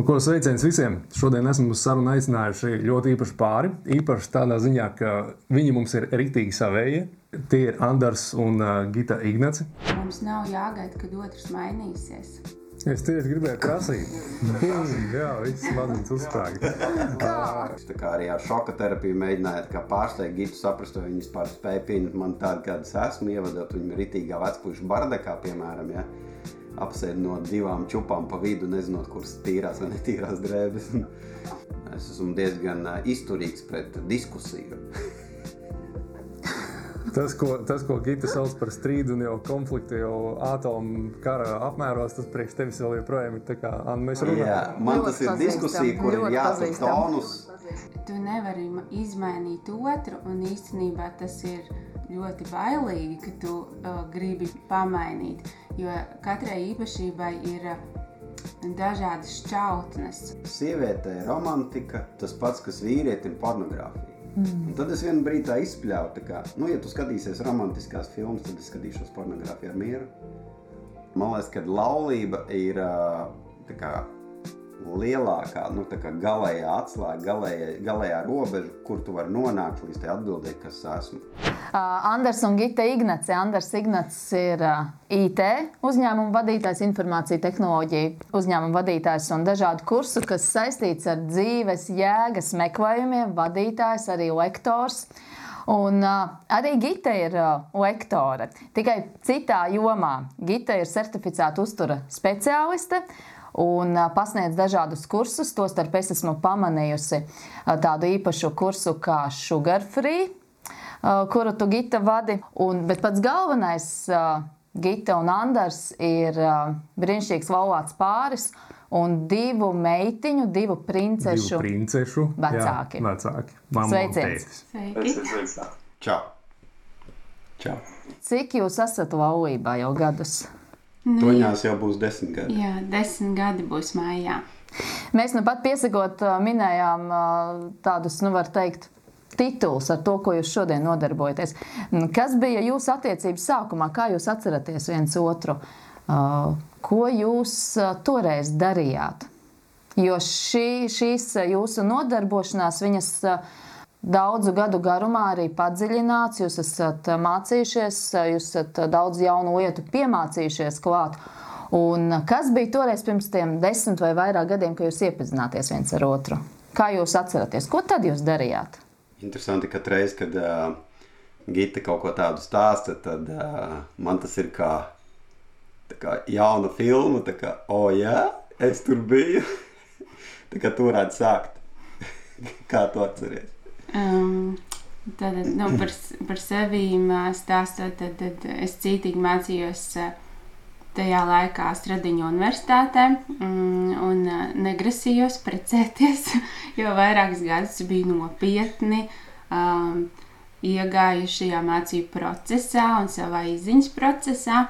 Nu, ko sveiciens visiem! Šodien esmu uz sarunu aicinājuši ļoti īpašu pāri. Īpaši tādā ziņā, ka viņi mums ir rītīgi savēji. Tie ir Anders un uh, Gita Ignaci. Mums nav jāgaida, kad otrs mainīsies. Es tieši gribēju prasīt, Jā, viss smadzenes uzsprāga. Tā kā arī ar šoka terapiju mēģinājāt pārsteigt Gitu, saprast, vai viņi vispār spēja pieņemt mani tādu, kāda es esmu, ievadot viņu ritīgā vecpuļu bardakā, piemēram. Ja? Apsēd no divām čūpām pa vidu, nezinot, kuras tīrās vai netīrās drēbes. Es esmu diezgan izturīgs pret diskusiju. Tas, ko, tas, ko Gita sauc par strīdu un jau konfliktu, jau atomu kara apmēros, tas priekš tevis vēl joprojām ir tā kā mēs runājam. Jā, man tas ir diskusija, kur ir jāsaka tonus. Tu nevari izmainīt otru, un īstenībā tas ir ļoti bailīgi, ka tu uh, gribi pamainīt, jo katrai īpašībai ir uh, dažādas šķautnes. Sievietē ir romantika, tas pats, kas vīrietim pornogrāfija. Mm. Un tad es vienā brīdī izspļauju, ka, nu, ja tu skatīsies romantiskās filmas, tad es skatīšos pornogrāfiju ar mieru. Man liekas, ka laulība ir uh, kā, lielākā, nu, galējā atslēga, galējā, galējā robeža, kur tu vari nonākt līdz tai atbildēji, kas esmu. Uh, Anders un Gita Ignace. Anders Ignacs ir uh, IT uzņēmuma vadītājs, informācija tehnoloģija uzņēmuma vadītājs un dažādu kursu, kas saistīts ar dzīves jēgas meklējumiem, vadītājs, arī lektors. Un, uh, arī Gita ir uh, lektore, tikai citā jomā. Gita ir certificēta uztura speciāliste un pasniedz dažādus kursus. Tostarp es esmu pamanījusi tādu īpašu kursu kā Sugar Free, kuru tu Gita vadi. Un, bet pats galvenais, Gita un Anders ir brīnišķīgs laulāts pāris. Un divu meitiņu, divu princešu, divu princešu vecāki. Jā, vecāki. Sveiciens! Čau! Čau! Cik jūs esat laulībā jau gadus? Nu, Toņās jau būs desmit gadi. Jā, desmit gadi būs mājā. Mēs nu pat piesakot minējām tādus, nu var teikt, tituls ar to, ko jūs šodien nodarbojaties. Kas bija jūsu attiecības sākumā? Kā jūs atceraties viens otru? Ko jūs toreiz darījāt? Jo šī, šīs jūsu nodarbošanās, viņas daudzu gadu garumā arī padziļināts. Jūs esat mācījušies, jūs esat daudz jaunu lietu piemācījušies klāt. Un kas bija toreiz pirms tiem desmit vai vairāk gadiem, kad jūs iepazināties viens ar otru? Kā jūs atceraties? Ko tad jūs darījāt? Interesanti, ka reiz, kad uh, Gita kaut ko tādu stāsta, tad uh, man tas ir kā, kā jauna filma. Tā kā, oh, jā, es tur biju. tā kā tur varētu sākt. kā tu atceries? Um, tad, nu, par, par sevi stāstot, tad, tad es cītīgi mācījos tajā laikā Stradiņu universitātē mm, un negrasījos precēties, jo vairākus gadus bija nopietni um, iegājuši šajā mācību procesā un savā izziņas procesā.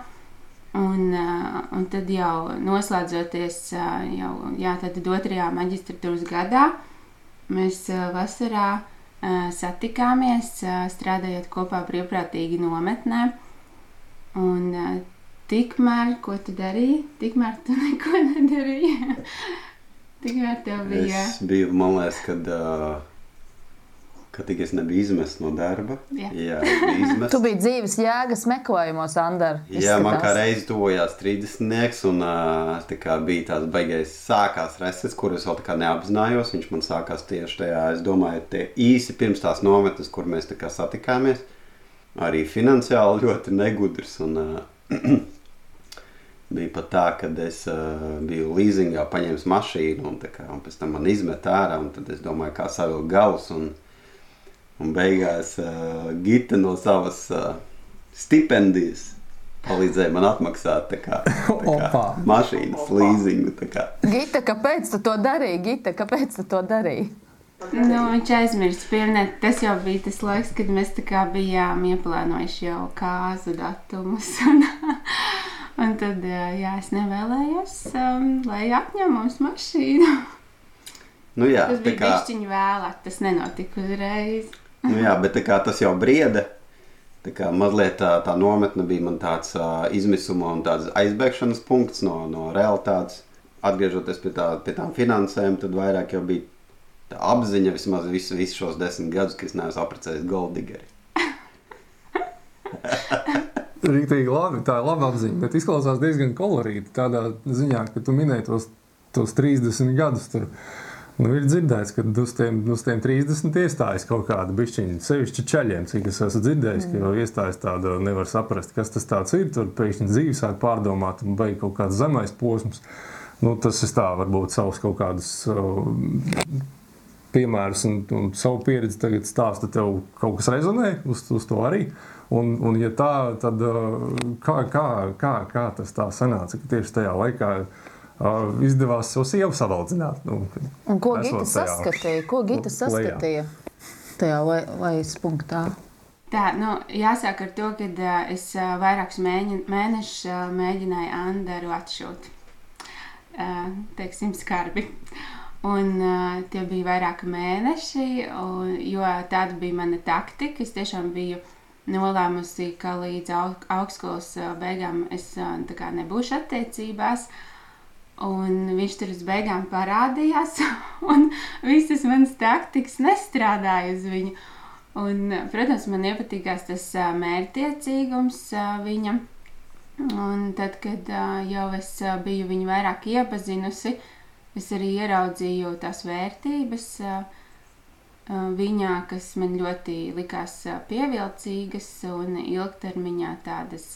Un, uh, un tad jau noslēdzoties jau, jā, otrajā maģistratūras gadā, mēs vasarā satikāmies, strādājot kopā brīvprātīgi nometnē. Un tikmēr, ko tu darīji, tikmēr tu neko nedarīji. tikmēr tev bija. Es biju, man liekas, kad. Uh... Kad tik es nebiju izmests no darba. Jā, jā izmests. tu biji dzīves jēgas meklējumos, Andra. Jā, man kā reiz tuvojās 30. un tā bija tās beigās sākās reses, kuras vēl tā kā neapzinājos. Viņš man sākās tieši tajā, es domāju, tie īsi pirms tās nometnes, kur mēs tā kā satikāmies. Arī finansiāli ļoti negudrs. Un, uh, bija pat tā, ka es uh, biju līzingā, paņēmu mašīnu, un, kā, un pēc tam man izmet ārā. Tad es domāju, kā savilkt galus. Un, Un beigās uh, Gita no savas uh, stipendijas palīdzēja man atmaksāt tā kā, tā kā mašīnas Opa. līzingu. Gita, kāpēc tu to darīji? Gita, kāpēc tu to darīji? Nu, viņš aizmirst pieminēt, tas jau bija tas laiks, kad mēs bijām ieplānojuši jau kāzu datumus. Un, un tad jā, es nevēlējos, um, lai apņem mums mašīnu. Nu jā, tas bija kā... pišķiņu vēlāk, tas nenotika uzreiz. Nu, jā, bet tas jau brieda. Tā kā mazliet tā, tā nometne bija man tāds uh, izmisuma un tāds aizbēgšanas punkts no, no realitātes. atgriežoties pie, tā, pie tām finansēm, tad vairāk jau bija tā apziņa vismaz visu, visu šos desmit gadus, ka es neesmu apprecējis Goldigeri. Rītīgi labi, tā ir laba apziņa, bet izklausās diezgan kolorīti tādā ziņā, ka tu minēji tos, tos 30 gadus. Tur. Nu, ir dzirdēts, ka uz tiem, uz tiem 30 iestājas kaut kāda bišķiņa, sevišķi ceļiem, cik es esmu dzirdējis, mm. ka jau iestājas tāda, nevar saprast, kas tas ir. Tur pēkšņi dzīve sāk pārdomāt un beig kaut kāds zemais posms. Nu, tas ir tā, varbūt savus kaut kādus uh, piemērus un, un savu pieredzi tagad stāsta, tev kaut kas rezonē uz, uz to arī. Un, un ja tā, tad uh, kā, kā, kā, kā tas tā sanāca, ka tieši tajā laikā uh, izdevās savu sievu savaldzināt? Nu, un ko Gita saskatīja? Ko Gita saskatīja tajā lejas punktā? Tā, nu, jāsāk ar to, ka uh, es uh, vairākus mēnešus uh, mēģināju Andru atšūt. Uh, teiksim, skarbi. Un, uh, tie bija vairāki mēneši, un, jo tāda bija mana taktika. Es tiešām biju nolēmusi, ka līdz aug augstskolas uh, beigām es uh, kā, nebūšu attiecībās. Un viņš tur uz beigām parādījās, un visas manas taktikas nestrādāja uz viņu. Un, protams, man iepatikās tas mērķtiecīgums viņam. Un tad, kad jau es biju viņu vairāk iepazinusi, es arī ieraudzīju tās vērtības viņā, kas man ļoti likās pievilcīgas un ilgtermiņā tādas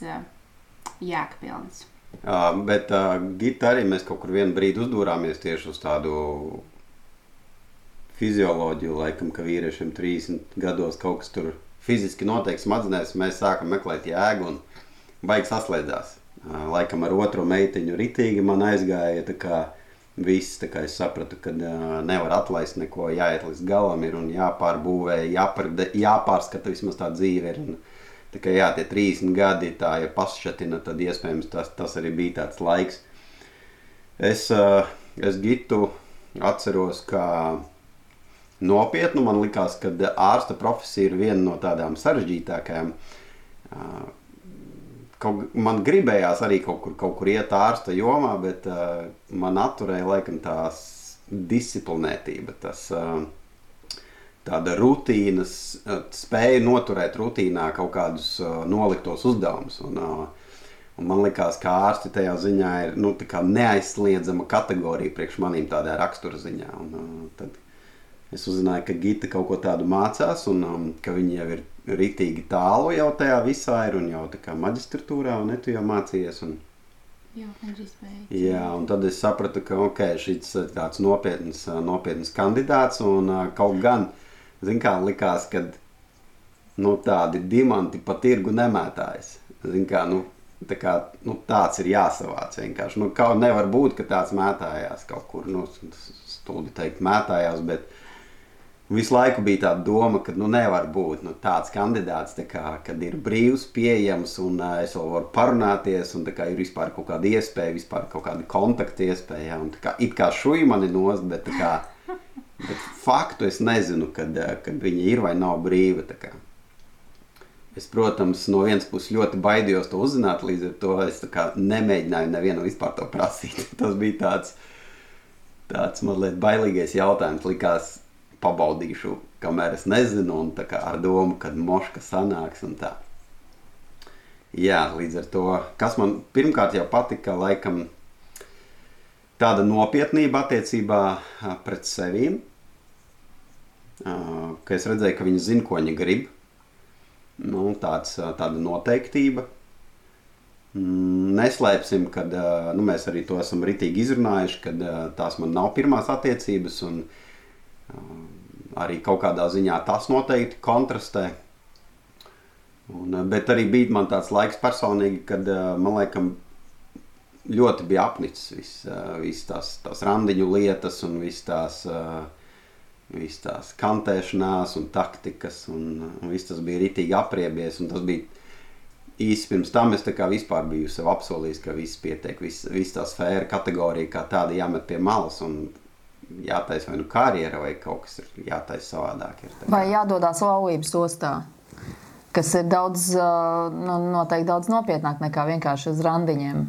jēgpilnas. Uh, bet uh, Gita arī mēs kaut kur vienu brīdi uzdūrāmies tieši uz tādu fizioloģiju, laikam, ka vīriešiem 30 gados kaut kas tur fiziski notiek smadzenēs, mēs sākam meklēt jēgu un baigs saslēdzās. Uh, laikam ar otro meitiņu ritīgi man aizgāja tā kā viss. Es sapratu, ka uh, nevar atlaist neko, jāiet līdz galam, ir un jāpārbūvē, jāpār, jāpārskata vismaz tā dzīve. Ir, un, tā kā jā, tie 30 gadi, tā ja pašķatina, tad iespējams tas, tas arī bija tāds laiks. Es, uh, es Gitu atceros, ka nopietnu man likās, ka ārsta profesija ir viena no tādām sarežģītākajām. Uh, Kaut, man gribējās arī kaut kur, kaut kur iet ārsta jomā, bet uh, man atturēja laikam tās disciplinētība, tas uh, tāda rutīnas, uh, spēja noturēt rutīnā kaut kādus uh, noliktos uzdevumus. Un, uh, un man liekas, ka ārsti tajā ziņā ir nu, neaizsliedzama kategorija priekš manīm tādā rakstura ziņā. Un, tad es uzzināju, ka Gita kaut ko tādu mācās un um, ka viņi jau ir ritīgi tālu jau tajā visā ir un jau tā kā maģistratūrā, un ne tu jau mācījies. Un... Jā. Jā, un tad es sapratu, ka okay, šis ir tāds nopietns, nopietns kandidāts, un kaut gan, zin kā, likās, ka nu, tādi diamanti pa tirgu nemētājas. Zin kā, nu, tā kā, nu, tāds ir jāsavāc vienkārši. Nu, kaut nevar būt, ka tāds mētājās kaut kur, nu, stulbi teikt mētājās, bet Visu laiku bija tā doma, ka nu, nevar būt nu, tāds kandidāts, kā, kad ir brīvs, pieejams, un uh, es vēl varu parunāties, un kā, ir vispār kaut kāda iespēja, vispār kaut kāda kontakta iespēja. Un, kā, it kā šuji mani nost, bet, kā, bet faktu es nezinu, kad, kad viņa ir vai nav brīva. Es, protams, no vienas puses ļoti baidījos to uzzināt, līdz ar to es kā, nemēģināju nevienam vispār to prasīt. Tas bija tāds, tāds mazliet bailīgais jautājums. Likās, pabaudīšu, kamēr es nezinu, un tā kā ar domu, kad moška sanāks un tā. Jā, līdz ar to, kas man pirmkārt jau patika, laikam tāda nopietnība attiecībā pret sevīm, ka es redzēju, ka viņi zina, ko viņi grib. Nu, tāds, tāda noteiktība. Mm, neslēpsim, ka nu, mēs arī to esam ritīgi izrunājuši, ka tās man nav pirmās attiecības. Un, arī kaut kādā ziņā tas noteikti kontrastē. Un, bet arī bija man tāds laiks personīgi, kad man liekas, ļoti bija apnicis viss vis tās, tās randiņu lietas un viss tās, vis tās kantēšanās un taktikas. Un, un viss tas bija ritīgi apriebies. Tas bija īsi pirms tam es vispār biju sev apsolījis, ka viss pietiek, viss vis tā sfēra kategorija kā tāda jāmet pie malas. Un, jātaisa vai nu karjera, vai kaut kas ir jātaisa savādāk. Ir vai jādodas laulības ostā? Kas ir daudz, nu, noteikti daudz nopietnāk nekā vienkārši uz randiņiem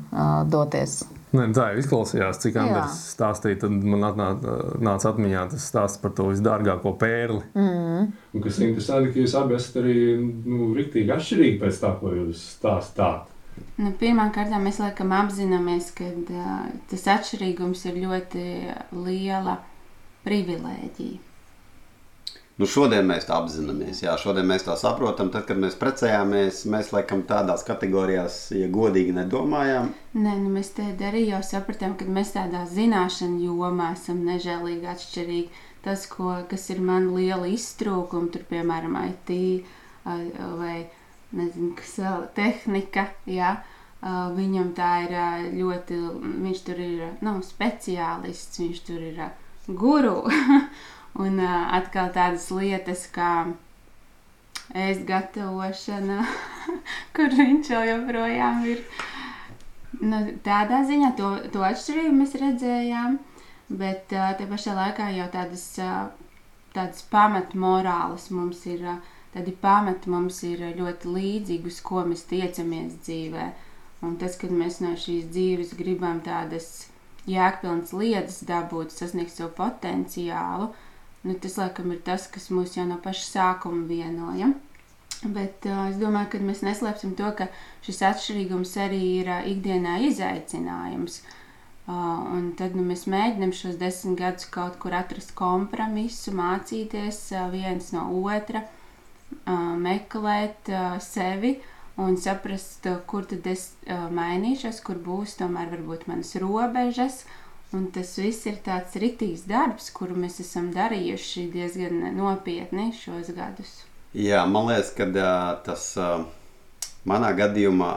doties. Ne, tā jau izklausījās, cik Andris stāstīja. Tad man atnāca, nāca atmiņā tas stāsts par to visdārgāko pērli. Mm. Un kas ir interesanti, ka jūs abi esat arī nu, rīktīgi atšķirīgi pēc tā, ko jūs stāstāt. Nu, Pirmkārt, mēs laikam apzināmies, ka uh, tas atšķirīgums ir ļoti liela privilēģija. Nu, šodien mēs tā apzināmies, jā, šodien mēs tā saprotam. Tad, kad mēs precējāmies, mēs laikam tādās kategorijās, ja godīgi nedomājām. Nē, nu, mēs te arī jau sapratām, ka mēs tādā zināšanu jomā esam nežēlīgi atšķirīgi. Tas, ko, kas ir man liela iztrūkuma, tur piemēram IT vai nezinu, kas vēl tehnika, jā. Viņam tā ir ļoti, viņš tur ir nu, speciālists, viņš tur ir guru. Un uh, atkal tādas lietas kā ēst gatavošana, kur viņš jau joprojām ir. Nu, tādā ziņā to, to atšķirību mēs redzējām, bet uh, te pašā laikā jau tādas, uh, tādas pamatmorāles mums ir, uh, tādi pamati mums ir ļoti līdzīgi, uz ko mēs tiecamies dzīvē. Un tas, kad mēs no šīs dzīves gribam tādas jēgpilnas lietas dabūt, sasniegt savu potenciālu, uh, Nu, tas, laikam, ir tas, kas mūs jau no paša sākuma vienoja. Bet uh, es domāju, ka mēs neslēpsim to, ka šis atšķirīgums arī ir uh, ikdienā izaicinājums. Uh, un tad nu, mēs mēģinām šos desmit gadus kaut kur atrast kompromisu, mācīties uh, viens no otra, uh, meklēt uh, sevi un saprast, uh, kur tad es uh, mainīšos, kur būs tomēr varbūt manas robežas. Uh, Un tas viss ir tāds rītīgs darbs, kuru mēs esam darījuši diezgan nopietni šos gadus. Jā, man liekas, ka tas manā gadījumā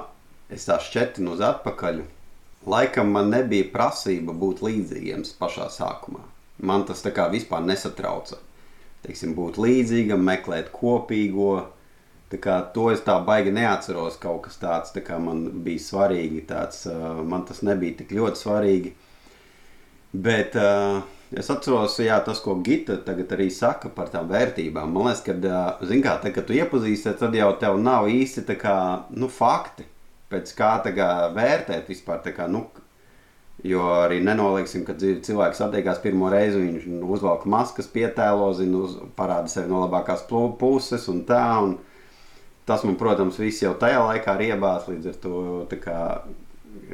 es tā šķetinu uz atpakaļ. Laikam man nebija prasība būt līdzīgiem pašā sākumā. Man tas tā kā vispār nesatrauca. Teiksim, būt līdzīgam, meklēt kopīgo. Tā kā, to es tā baigi neatceros. Kaut kas tāds tā man bija svarīgi. Tāds, man tas nebija tik ļoti svarīgi. Bet uh, es atceros, jā, tas, ko Gita tagad arī saka par tām vērtībām. Man liekas, ka, uh, kā, tā, kad tu iepazīsties, tad jau tev nav īsti tā kā, nu, fakti, pēc kā, kā vērtēt vispār. Kā, nu, jo arī nenolieksim, ka cilvēks satiekās pirmo reizi, viņš uzvelk maskas, pietēlo, zina, uz, parāda sevi no labākās puses un tā. Un tas man, protams, viss jau tajā laikā riebās līdz ar to. Kā,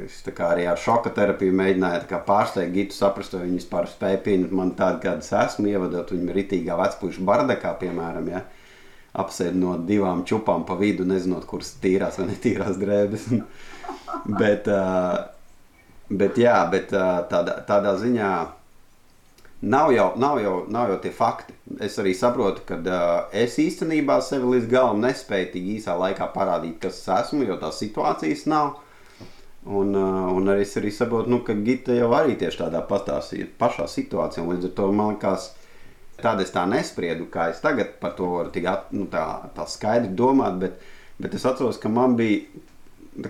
Es arī ar šoka terapiju mēģināju pārsteigt Gitu, saprast, vai viņi vispār spēja pieņemt mani tādu, kāda es esmu, ievadot viņu ritīgā vecpuļu bardakā, piemēram. Ja? Apsēd no divām čupām pa vidu, nezinot, kuras tīrās vai netīrās drēbes. bet, bet, jā, bet tādā, tādā ziņā nav jau, nav, jau, nav jau tie fakti. Es arī saprotu, ka uh, es īstenībā sevi līdz galam nespēju tik īsā laikā parādīt, kas es esmu, jo tās situācijas nav. Un, uh, un arī es arī saprotu, nu, ka Gita jau arī tieši tādā patā, pašā situācijā. Līdz ar to man liekas, tāda es tā nespriedu, kā es tagad par to varu tik at, nu, tā, tā skaidri domāt. Bet, bet es atceros, ka man bija,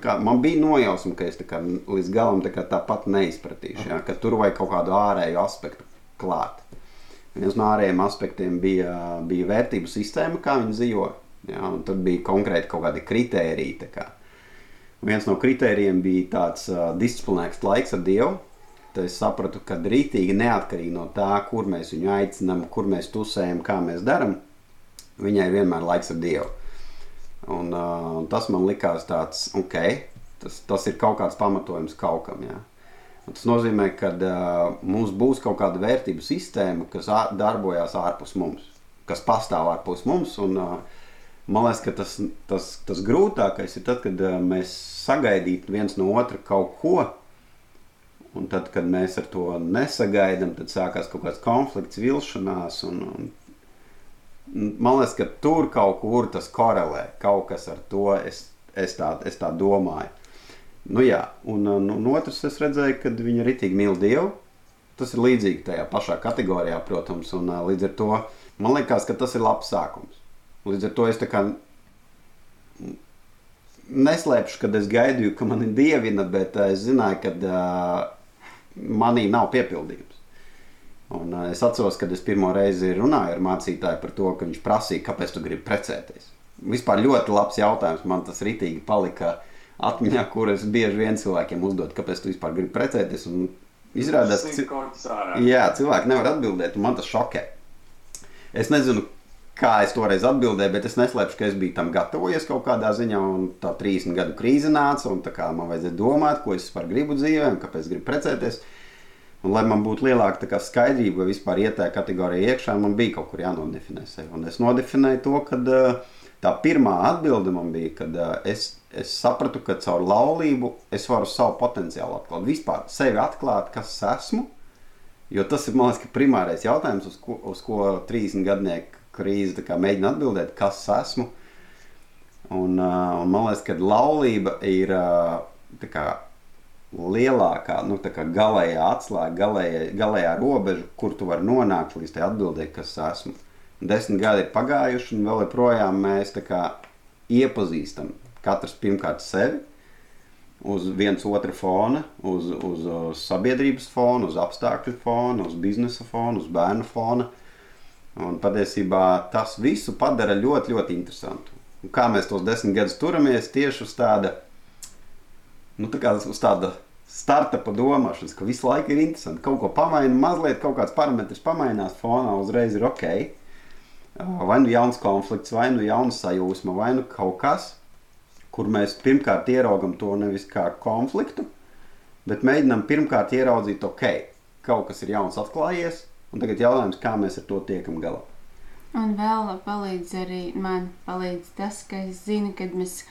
kā, man bija nojausma, ka es kā, līdz galam tā tāpat neizpratīšu. Ja, ka tur vajag kaut kādu ārēju aspektu klāt. Viens no ārējiem aspektiem bija, bija vērtību sistēma, kā viņi dzīvo. Ja, tad bija konkrēti kaut kādi kritēriji. Kā, Viens no kritērijiem bija tāds uh, disciplinēts laiks ar Dievu. Tad es sapratu, ka rītīgi neatkarīgi no tā, kur mēs viņu aicinām, kur mēs tusējam, kā mēs darām, viņai vienmēr ir laiks ar Dievu. Un, uh, tas man likās tāds, ok, tas, tas ir kaut kāds pamatojums kaut kam. Jā. Un tas nozīmē, ka uh, mums būs kaut kāda vērtību sistēma, kas darbojas ārpus mums, kas pastāv ārpus mums. Un, uh, Man liekas, ka tas, tas, tas grūtākais ir tad, kad uh, mēs sagaidītu viens no otra kaut ko. Un tad, kad mēs ar to nesagaidām, tad sākās kaut kāds konflikts, vilšanās. Un, un, man liekas, ka tur kaut kur tas korelē. Kaut kas ar to es, es, tā, es tā domāju. Nu, jā, un, un, un otrs, es redzēju, ka viņi ritīgi mīl Dievu. Tas ir līdzīgi tajā pašā kategorijā, protams. Un, līdz ar to man liekas, ka tas ir labs sākums. Līdz ar to es kā neslēpšu, kad es gaidīju, ka mani dievina, bet uh, es zināju, ka uh, manī nav piepildījums. Un, uh, es atceros, kad es pirmo reizi runāju ar mācītāju par to, ka viņš prasīja, kāpēc tu gribi precēties. Vispār ļoti labs jautājums. Man tas ritīgi palika atmiņā, kur es bieži vien cilvēkiem uzdodu, kāpēc tu vispār gribi precēties. Un izrādās, ka cilvēki nevar atbildēt, un man tas šokē. Es nezinu, kā es toreiz atbildēju, bet es neslēpšu, ka es biju tam gatavojies kaut kādā ziņā, tā 30 gadu krīze nāca, un man vajadzēja domāt, ko es vispār gribu dzīvē, un kāpēc gribu precēties. Un, lai man būtu lielāka kā skaidrība, vai vispār iet tajā kategorijā iekšā, man bija kaut kur jānodefinē sevi. Un es nodefinēju to, ka tā pirmā atbilde man bija, kad es, es sapratu, ka caur laulību es varu savu potenciālu atklāt. Vispār sevi atklāt, kas es esmu. Jo tas ir liekas, primārais jautājums, uz ko, uz ko 30 gadnieku kā mēģina atbildēt, kas es esmu. Un, uh, un man liekas, ka laulība ir uh, kā lielākā, nu, kā galējā atslēga, galējā, galējā robeža, kur tu vari nonākt līdz tai atbildēji, kas es esmu. Desmit gadi ir pagājuši, un vēl joprojām mēs kā iepazīstam katrs pirmkārt sevi uz viens otra fona, uz, uz, uz sabiedrības fona, uz apstākļu fona, uz biznesa fona, uz bērnu fona. Un patiesībā tas visu padara ļoti, ļoti interesantu. Un kā mēs tos desmit gadus turamies tieši uz tāda, nu, tā kā uz tāda starta padomāšanas, ka visu laiku ir interesanti. Kaut ko pamaina, mazliet kaut kāds parametrs pamainās fonā, uzreiz ir ok. Vai nu jauns konflikts, vai nu jauna sajūsma, vai nu kaut kas, kur mēs pirmkārt ieraugam to nevis kā konfliktu, bet mēģinām pirmkārt ieraudzīt, ok, kaut kas ir jauns atklājies, un tagad jautājums, kā mēs ar to tiekam galā. Un vēl palīdz arī man palīdz tas, ka es zinu, ka mēs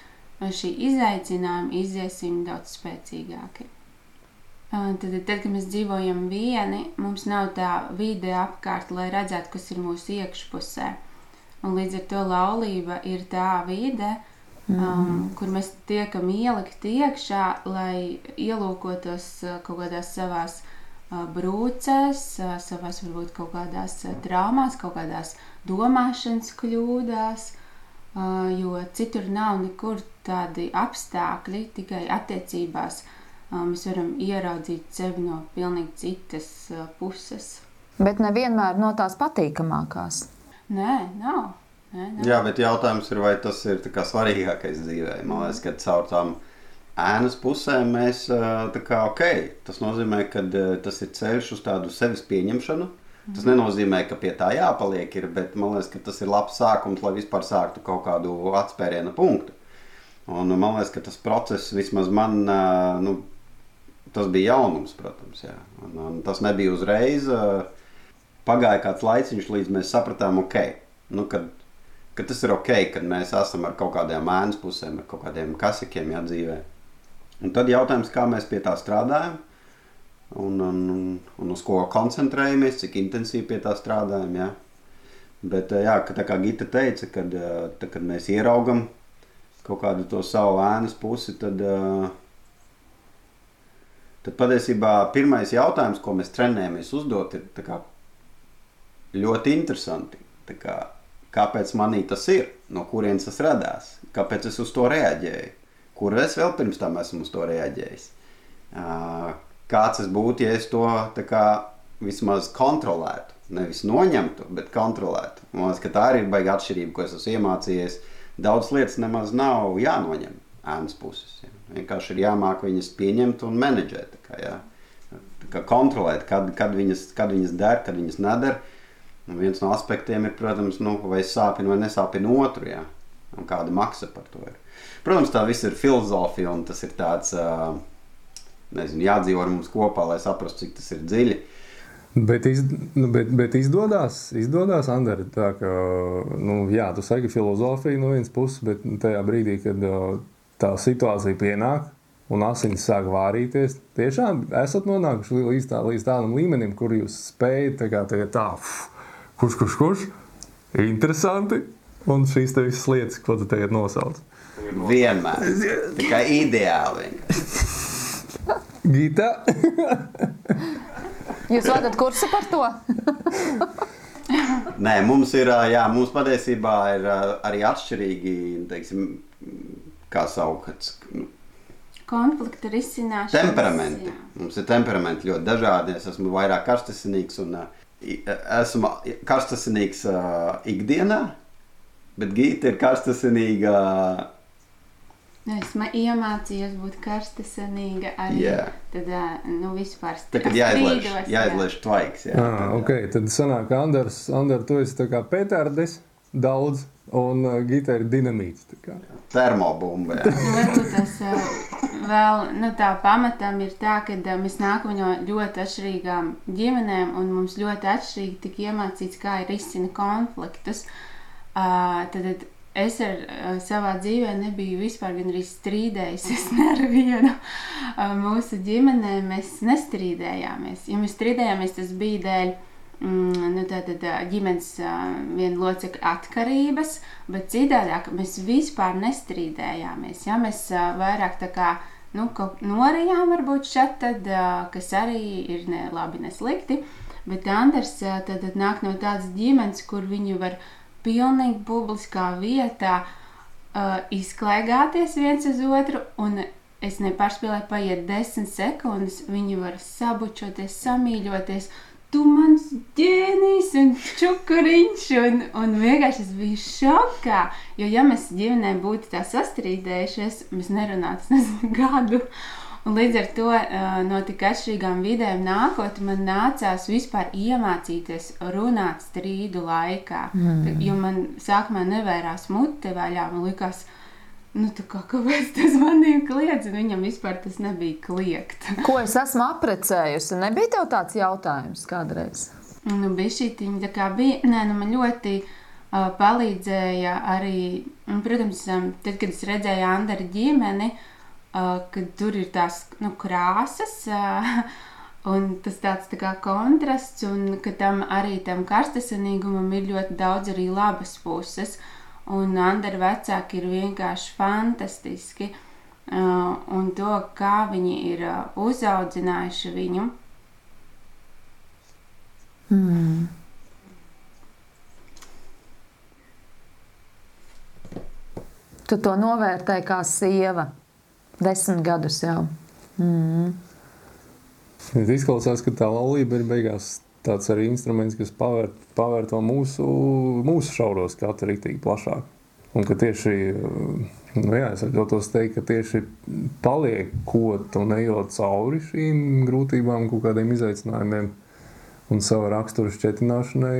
no šī izaicinājuma iziesim daudz spēcīgāki. Tad, tad, kad mēs dzīvojam vieni, mums nav tā vide apkārt, lai redzētu, kas ir mūsu iekšpusē. Un līdz ar to laulība ir tā vide, um, kur mēs tiekam ielikti iekšā, lai ielūkotos kaut kādās savās uh, brūcēs, savās varbūt kaut kādās traumās, kaut kādās domāšanas kļūdās, jo citur nav nekur tādi apstākļi, tikai attiecībās mēs varam ieraudzīt sevi no pilnīgi citas puses. Bet nevienmēr no tās patīkamākās. Nē, nav. Nē, nav. Jā, bet jautājums ir, vai tas ir svarīgākais dzīvē. Man liekas, ka caur tām ēnas pusēm mēs tā kā ok. Tas nozīmē, ka tas ir ceļš uz tādu sevis pieņemšanu. Tas nenozīmē, ka pie tā jāpaliek, ir, bet man liekas, ka tas ir labs sākums, lai vispār sāktu kaut kādu atspēriena punktu. Un man liekas, ka tas process vismaz man, nu, tas bija jaunums, protams. Jā. Un, un tas nebija uzreiz. Pagāja kāds laiciņš, līdz mēs sapratām, ok, nu, kad, ka tas ir ok, kad mēs esam ar kaut kādiem ēnas pusēm, ar kaut kādiem kasikiem jādzīvē. Un tad jautājums, kā mēs pie tā strādājam, un, un, un, un uz ko koncentrējamies, cik intensīvi pie tā strādājam. Jā. Bet, jā, ka, tā kā Gita teica, kad, tā, kad mēs ieraugam kaut kādu to savu ēnas pusi, tad, tad patiesībā pirmais jautājums, ko mēs trenējamies uzdot, ir kā, ļoti interesanti. Kā, kāpēc manī tas ir? No kurienes tas radās? Kāpēc es uz to reaģēju? Kur es vēl pirms tam esmu uz to reaģējis? Kāds es būtu, ja es to kā, vismaz kontrolētu? Nevis noņemtu, bet kontrolētu. Man liekas, ka tā arī ir baigta atšķirība, ko es esmu iemācījies. Daudz lietas nemaz nav jānoņem ēnas puses. Ja. Vienkārši ir jāmāk viņas pieņemt un menedžēt. Kā, ja. Kā kontrolēt, kad, kad, viņas, kad viņas der, kad viņas nedara. Un viens no aspektiem ir, protams, nu, vai sāpina vai nesāpina otru, jā. un kāda maksa par to ir. Protams, tā viss ir filozofija, un tas ir tāds, nezinu, jādzīvo ar mums kopā, lai saprastu, cik tas ir dziļi. Bet, iz, nu, bet, bet izdodas, izdodas Andri, tā ka, nu, jā, tu saki filozofiju no vienas puses, bet tajā brīdī, kad uh, tā situācija pienāk un asinis sāk vārīties, tiešām esat nonākuši līdz, tā, līdz tādam līmenim, kur jūs spējat tā kā tagad tā, uf, kurš, kurš, kurš, interesanti, un šīs te visas lietas, ko tu tagad nosauc. Vienmēr. Tikai ideāli. vienkārši. Gita, Jūs vadat kursu par to? Nē, mums ir, jā, mums patiesībā ir arī atšķirīgi, teiksim, kā saukt, nu, Konflikta risināšana. temperamenti. Mums ir temperamenti ļoti dažādi. Es esmu vairāk karstasinīgs un esmu karstasinīgs ā, ikdienā, bet Gita ir karstasinīga Es ma- iemācījos būt karstasinīga arī. Jā. Tad, nu, vispār jāizlaiž, strīdos, jā. jāizlaiž tvaiks. Jā, Ah, ok, tad sanāk, ka Anders, Anders, tu esi tā kā Pēterdis daudz un uh, Gita ir dinamīts. Termobumba. Nu, Varbūt tas ā, vēl nu, tā pamatam ir tā, ka ā, mēs nākam no ļoti atšķirīgām ģimenēm, un mums ļoti atšķirīgi tika iemācīts, kā ir izcina konfliktus. Uh, tad, tad es ar uh, savā dzīvē nebiju vispār gan arī strīdējusies ne ar vienu. Uh, mūsu ģimenē mēs nestrīdējāmies. Ja mēs strīdējāmies, tas bija dēļ mm, nu, tātad, ģimenes viena locekļa atkarības, bet citādāk mēs vispār nestrīdējāmies. Ja? Mēs vairāk tā kā nu, kaut norījām, varbūt šeit, tad, kas arī ir ne labi, ne slikti. Bet Anders tad, tad nāk no tādas ģimenes, kur viņi var pilnīgi publiskā vietā uh, izklaigāties viens uz otru, un es nepārspēlēju, paiet desmit sekundes, viņi var sabučoties, samīļoties. Tu mans ģēnijs un čukuriņš, un, un vienkārši es biju šokā. Jo, ja mēs ģimenē būtu tā sastrīdējušies, mēs nerunātu nezinu, gadu. Un līdz ar to no tik atšķirīgām vidēm nākot, man nācās vispār iemācīties runāt strīdu laikā. Mm. Jo man sākumā nevērās mute vaļā, man likās, nu, kā, kāpēc tas manī kliedz, un viņam vispār tas nebija kliegt. Ko es esmu apprecējusi? Nebija tev tāds jautājums kādreiz? Nu, bija šī tā kā bija. Nē, nu, man ļoti uh, palīdzēja arī, un, protams, um, tad, kad es redzēju Andra ģimeni, uh, kad tur ir tās nu, krāsas. Uh, Un tas tāds tā kā kontrasts, un ka tam arī tam karstasinīgumam ir ļoti daudz arī labas puses. Un Andra vecāki ir vienkārši fantastiski. Uh, un to, kā viņi ir uzaudzinājuši viņu, Hmm. Tu to novērtēji kā sieva. Desmit gadus jau. Mm. Bet izklausās, ka tā laulība ir beigās tāds arī instruments, kas pavērt, pavērt to mūsu, mūsu šauros skatu rītīgi plašāk. Un ka tieši, nu jā, es atļautos teikt, ka tieši paliekot un ejot cauri šīm grūtībām, kaut kādiem izaicinājumiem un sava rakstura šķetināšanai,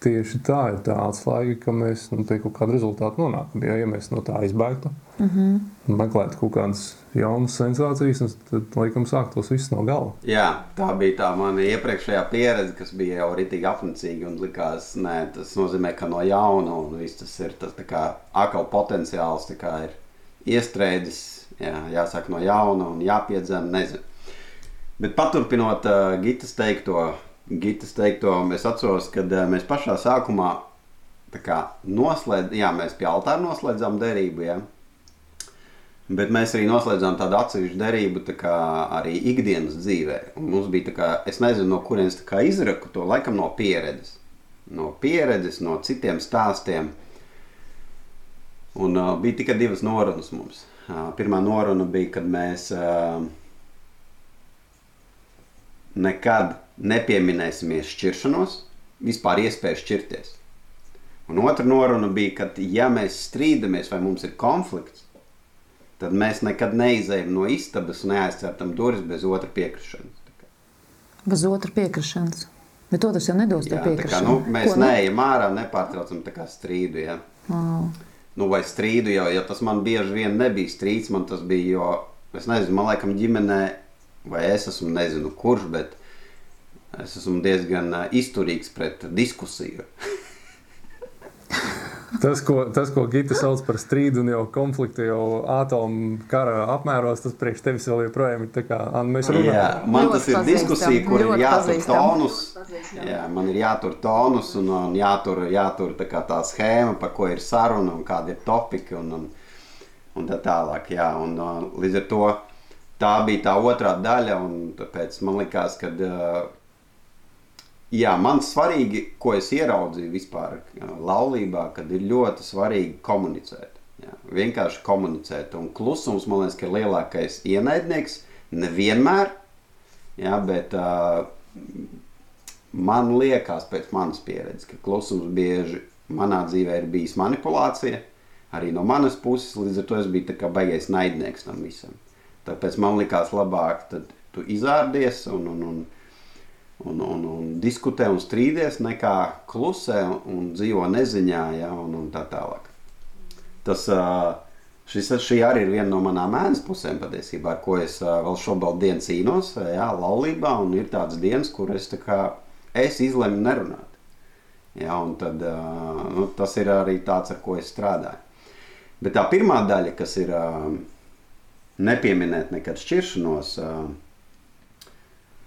tieši tā ir tā atslēga, ka mēs nu, pie kaut kāda rezultāta nonākam. Jo, ja mēs no tā izbēgtu Mm -hmm. meklētu kaut kādas jaunas sensācijas, tad, laikam, sāktos viss no gala. Jā, tā bija tā mana iepriekšējā pieredze, kas bija jau rītīgi apnicīga un likās, nē, tas nozīmē, ka no jauna un viss tas ir tas tā kā akal potenciāls kā ir iestrēdzis, jā, jāsāk no jauna un jāpiedzem, nezinu. Bet paturpinot uh, Gitas teikto, Gitas teikto, es atceros, kad uh, mēs pašā sākumā tā kā noslēdz, jā, mēs pie altāra noslēdzām derību, jā. Bet mēs arī noslēdzām tādu atsevišķu derību tā kā arī ikdienas dzīvē. Un mums bija tā kā, es nezinu, no kurienes tā kā izraku to, laikam no pieredzes. No pieredzes, no citiem stāstiem. Un uh, bija tikai divas norunas mums. Uh, pirmā noruna bija, kad mēs uh, nekad nepieminēsimies šķiršanos, vispār iespēju šķirties. Un otra noruna bija, ka, ja mēs strīdamies vai mums ir konflikts, tad mēs nekad neizējām no istabas un neaizcērtam durvis bez otra piekrišanas. Bez otra piekrišanas. Bet otrs jau nedos Jā, tā kā, piekrišanu. nu, mēs Ko ne? neejam ārā, nepārtraucam strīdu. Ja. Wow. Nu, vai strīdu jau, ja tas man bieži vien nebija strīds, man tas bija, jo es nezinu, man laikam ģimenē, vai es esmu, nezinu kurš, bet es esmu diezgan izturīgs pret diskusiju. Tas, ko, tas, ko Gita sauc par strīdu un jau konfliktu, jau atomu kara apmēros, tas priekš tevis vēl joprojām ir tā kā Anna, mēs Jā, runājam. man Ļoti tas ir diskusija, kur ir jātur tonus. Jā, man ir jātur tonus un, un jātur, jātur tā, kā tā schēma, par ko ir saruna un kādi ir topiki un, un, un tā tālāk. Jā, un, uh, līdz ar to tā bija tā otrā daļa, un tāpēc man likās, ka uh, jā, man svarīgi, ko es ieraudzīju vispār uh, laulībā, kad ir ļoti svarīgi komunicēt. Jā, vienkārši komunicēt. Un klusums, man liekas, ka ir lielākais ienaidnieks. Nevienmēr, jā, bet uh, man liekas, pēc manas pieredzes, ka klusums bieži manā dzīvē ir bijis manipulācija. arī no manas puses. Līdz ar to es biju baigais naidnieks tam visam. Tāpēc man likās labāk, tad tu izārdies un, un, un, un, un, un diskutē un strīdies, nekā klusē un dzīvo neziņā, ja, un, un tā tālāk. Tas, šis, šī arī ir viena no manām ēnas pusēm patiesībā, ar ko es vēl šobrīd cīnos, jā, laulībā, un ir tādas dienas, kur es, kā, es izlemu nerunāt. Ja, tad, nu, tas ir arī tāds, ar ko es strādāju. Bet tā pirmā daļa, kas ir nepieminēt nekad šķiršanos,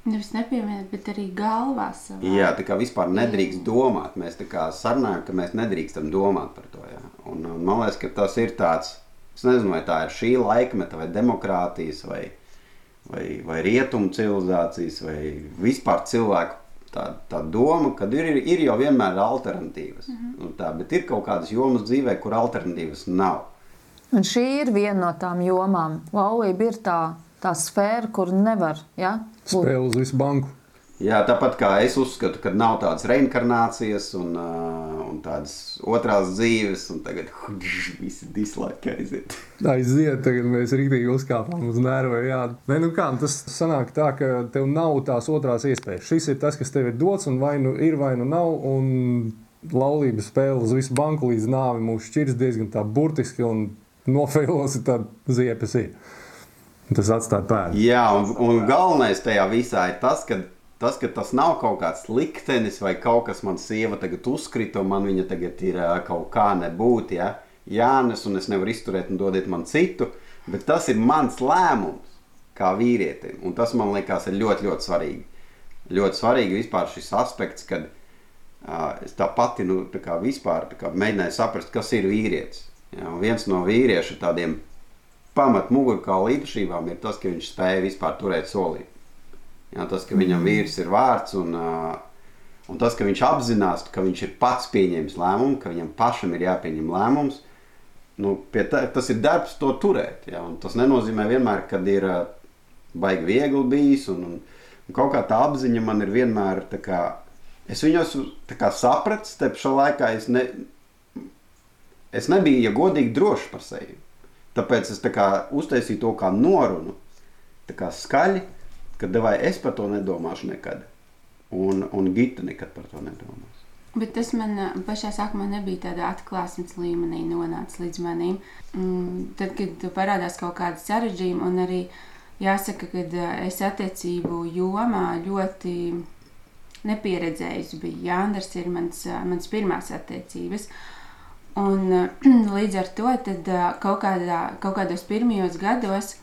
Nevis nepieminēt, bet arī galvā savā. Jā, tā kā vispār nedrīkst jā. domāt. Mēs tā kā sarunājam, ka mēs nedrīkstam domāt par to. Jā. Un, un man liekas, ka tas ir tāds, es nezinu, vai tā ir šī laikmeta vai demokrātijas vai, vai, vai rietumu civilizācijas vai vispār cilvēku tā, tā doma, ka ir, ir jau vienmēr alternatīvas. Mm -hmm. tā, bet ir kaut kādas jomas dzīvē, kur alternatīvas nav. Un šī ir viena no tām jomām. Laulība ir tā, tā sfēra, kur nevar. Ja? Spēle uz visu banku. Jā, tāpat kā es uzskatu, ka nav tādas reinkarnācijas un, uh, un tādas otrās dzīves, un tagad visi dislike aiziet. aiziet, tagad mēs rītīgi uzkāpām uz nervu. Jā, Nē, nu kā, tas sanāk tā, ka tev nav tās otrās iespējas. Šis ir tas, kas tev ir dots, un vai nu ir, vai nu nav. Un laulības spēle uz visu banku līdz nāvi mūs šķirs diezgan tā burtiski, un nofeilosi tad ziepes ir. Tas atstāja pēdu. Jā, un, un galvenais tajā visā ir tas, ka tas, ka tas nav kaut kāds liktenis vai kaut kas man sieva tagad uzkrita, un man viņa tagad ir kaut kā nebūt, ja? jānes, un es nevaru izturēt un dodiet man citu, bet tas ir mans lēmums kā vīrietim, un tas man liekas ir ļoti, ļoti svarīgi. Ļoti svarīgi vispār šis aspekts, kad uh, es tā pati, nu, tā kā vispār tā kā mēģināju saprast, kas ir vīrietis. Ja? Un viens no vīriešu tādiem pamat mugurkaula īpašībām ir tas, ka viņš spēja vispār turēt solību. Jā, tas, ka viņam vīrs ir vārds un, un tas, ka viņš apzinās, ka viņš ir pats pieņēmis lēmumu, ka viņam pašam ir jāpieņem lēmums, nu, tā, tas ir darbs to turēt. Jā, tas nenozīmē vienmēr, kad ir baigi viegli bijis un, un, un kaut kā tā apziņa man ir vienmēr tā kā, es viņu esmu sapratis, te pašā laikā es, ne, es nebiju, ja godīgi, drošs par sevi. Tāpēc es tā kā uztaisīju to kā norunu, tā kā skaļi, ka devai es par to nedomāšu nekad. Un, un Gita nekad par to nedomās. Bet tas man pašā sākumā nebija tādā atklāsmes līmenī, nonācis līdz manim. Mm, tad, kad parādās kaut kāda sarežģījuma, un arī jāsaka, ka es attiecību jomā ļoti nepieredzējis biju. Jānis ir mans, mans pirmās attiecības. Uh, Un, līdz ar to tad, kaut, kādā, kaut kādos pirmajos gados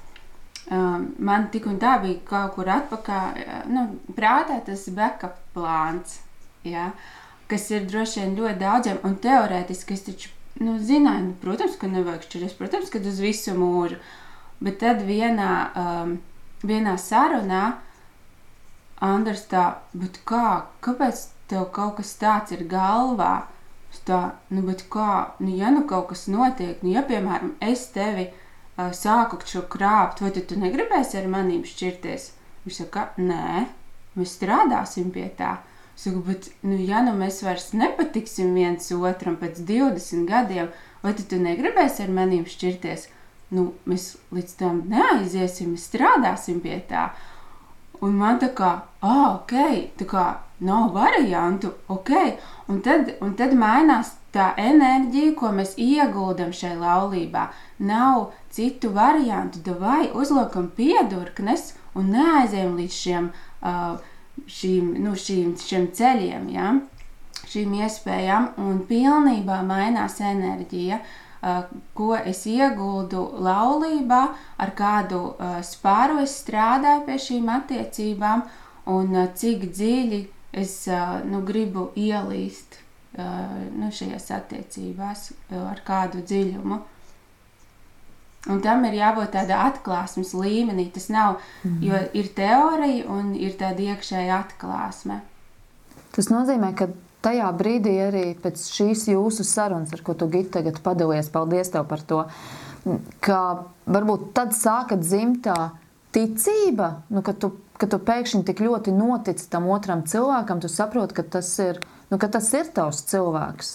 man tik un tā bija kaut kur atpakaļ, nu, prātā tas backup plāns, ja, kas ir droši vien ļoti daudziem, un teorētiski es taču nu, zināju, nu, protams, ka nevajag šķirties, protams, ka uz visu mūžu, bet tad vienā, um, vienā sarunā Andrs tā, bet kā, kāpēc tev kaut kas tāds ir galvā? Tā, nu, bet kā, nu, ja nu kaut kas notiek, nu, ja, piemēram, es tevi uh, sāku šo krāpt, vai tu, tu negribēsi ar manīm šķirties? Viņš saka, nē, mēs strādāsim pie tā. Es saku, bet, nu, ja nu mēs vairs nepatiksim viens otram pēc 20 gadiem, vai tu, tu negribēsi ar manīm šķirties? Nu, mēs līdz tam neaiziesim, mēs strādāsim pie tā. Un man tā kā, ah, ok, tā kā nav variantu, ok. Un tad, un tad mainās tā enerģija, ko mēs ieguldam šajā laulībā. Nav citu variantu, vai uzliekam piedurknes un neaizējam līdz šiem, šīm, nu, šīm, šiem ceļiem, ja? šīm iespējām, un pilnībā mainās enerģija. Uh, ko es ieguldu laulībā, ar kādu eh, spāru es strādāju pie šīm attiecībām, un eh, cik dziļi es nu, gribu ielīst nu, šajās attiecībās, ar kādu dziļumu. Un tam ir jābūt tādā atklāsmes līmenī. Tas nav, mm. jo ir teorija un ir tāda iekšēja atklāsme. Tas nozīmē, ka tajā brīdī arī pēc šīs jūsu sarunas, ar ko tu Gita tagad padalījies, paldies tev par to, ka varbūt tad sāka dzimt tā ticība, nu, ka, tu, ka tu pēkšņi tik ļoti notic tam otram cilvēkam, tu saproti, ka tas ir, nu, ka tas ir tavs cilvēks.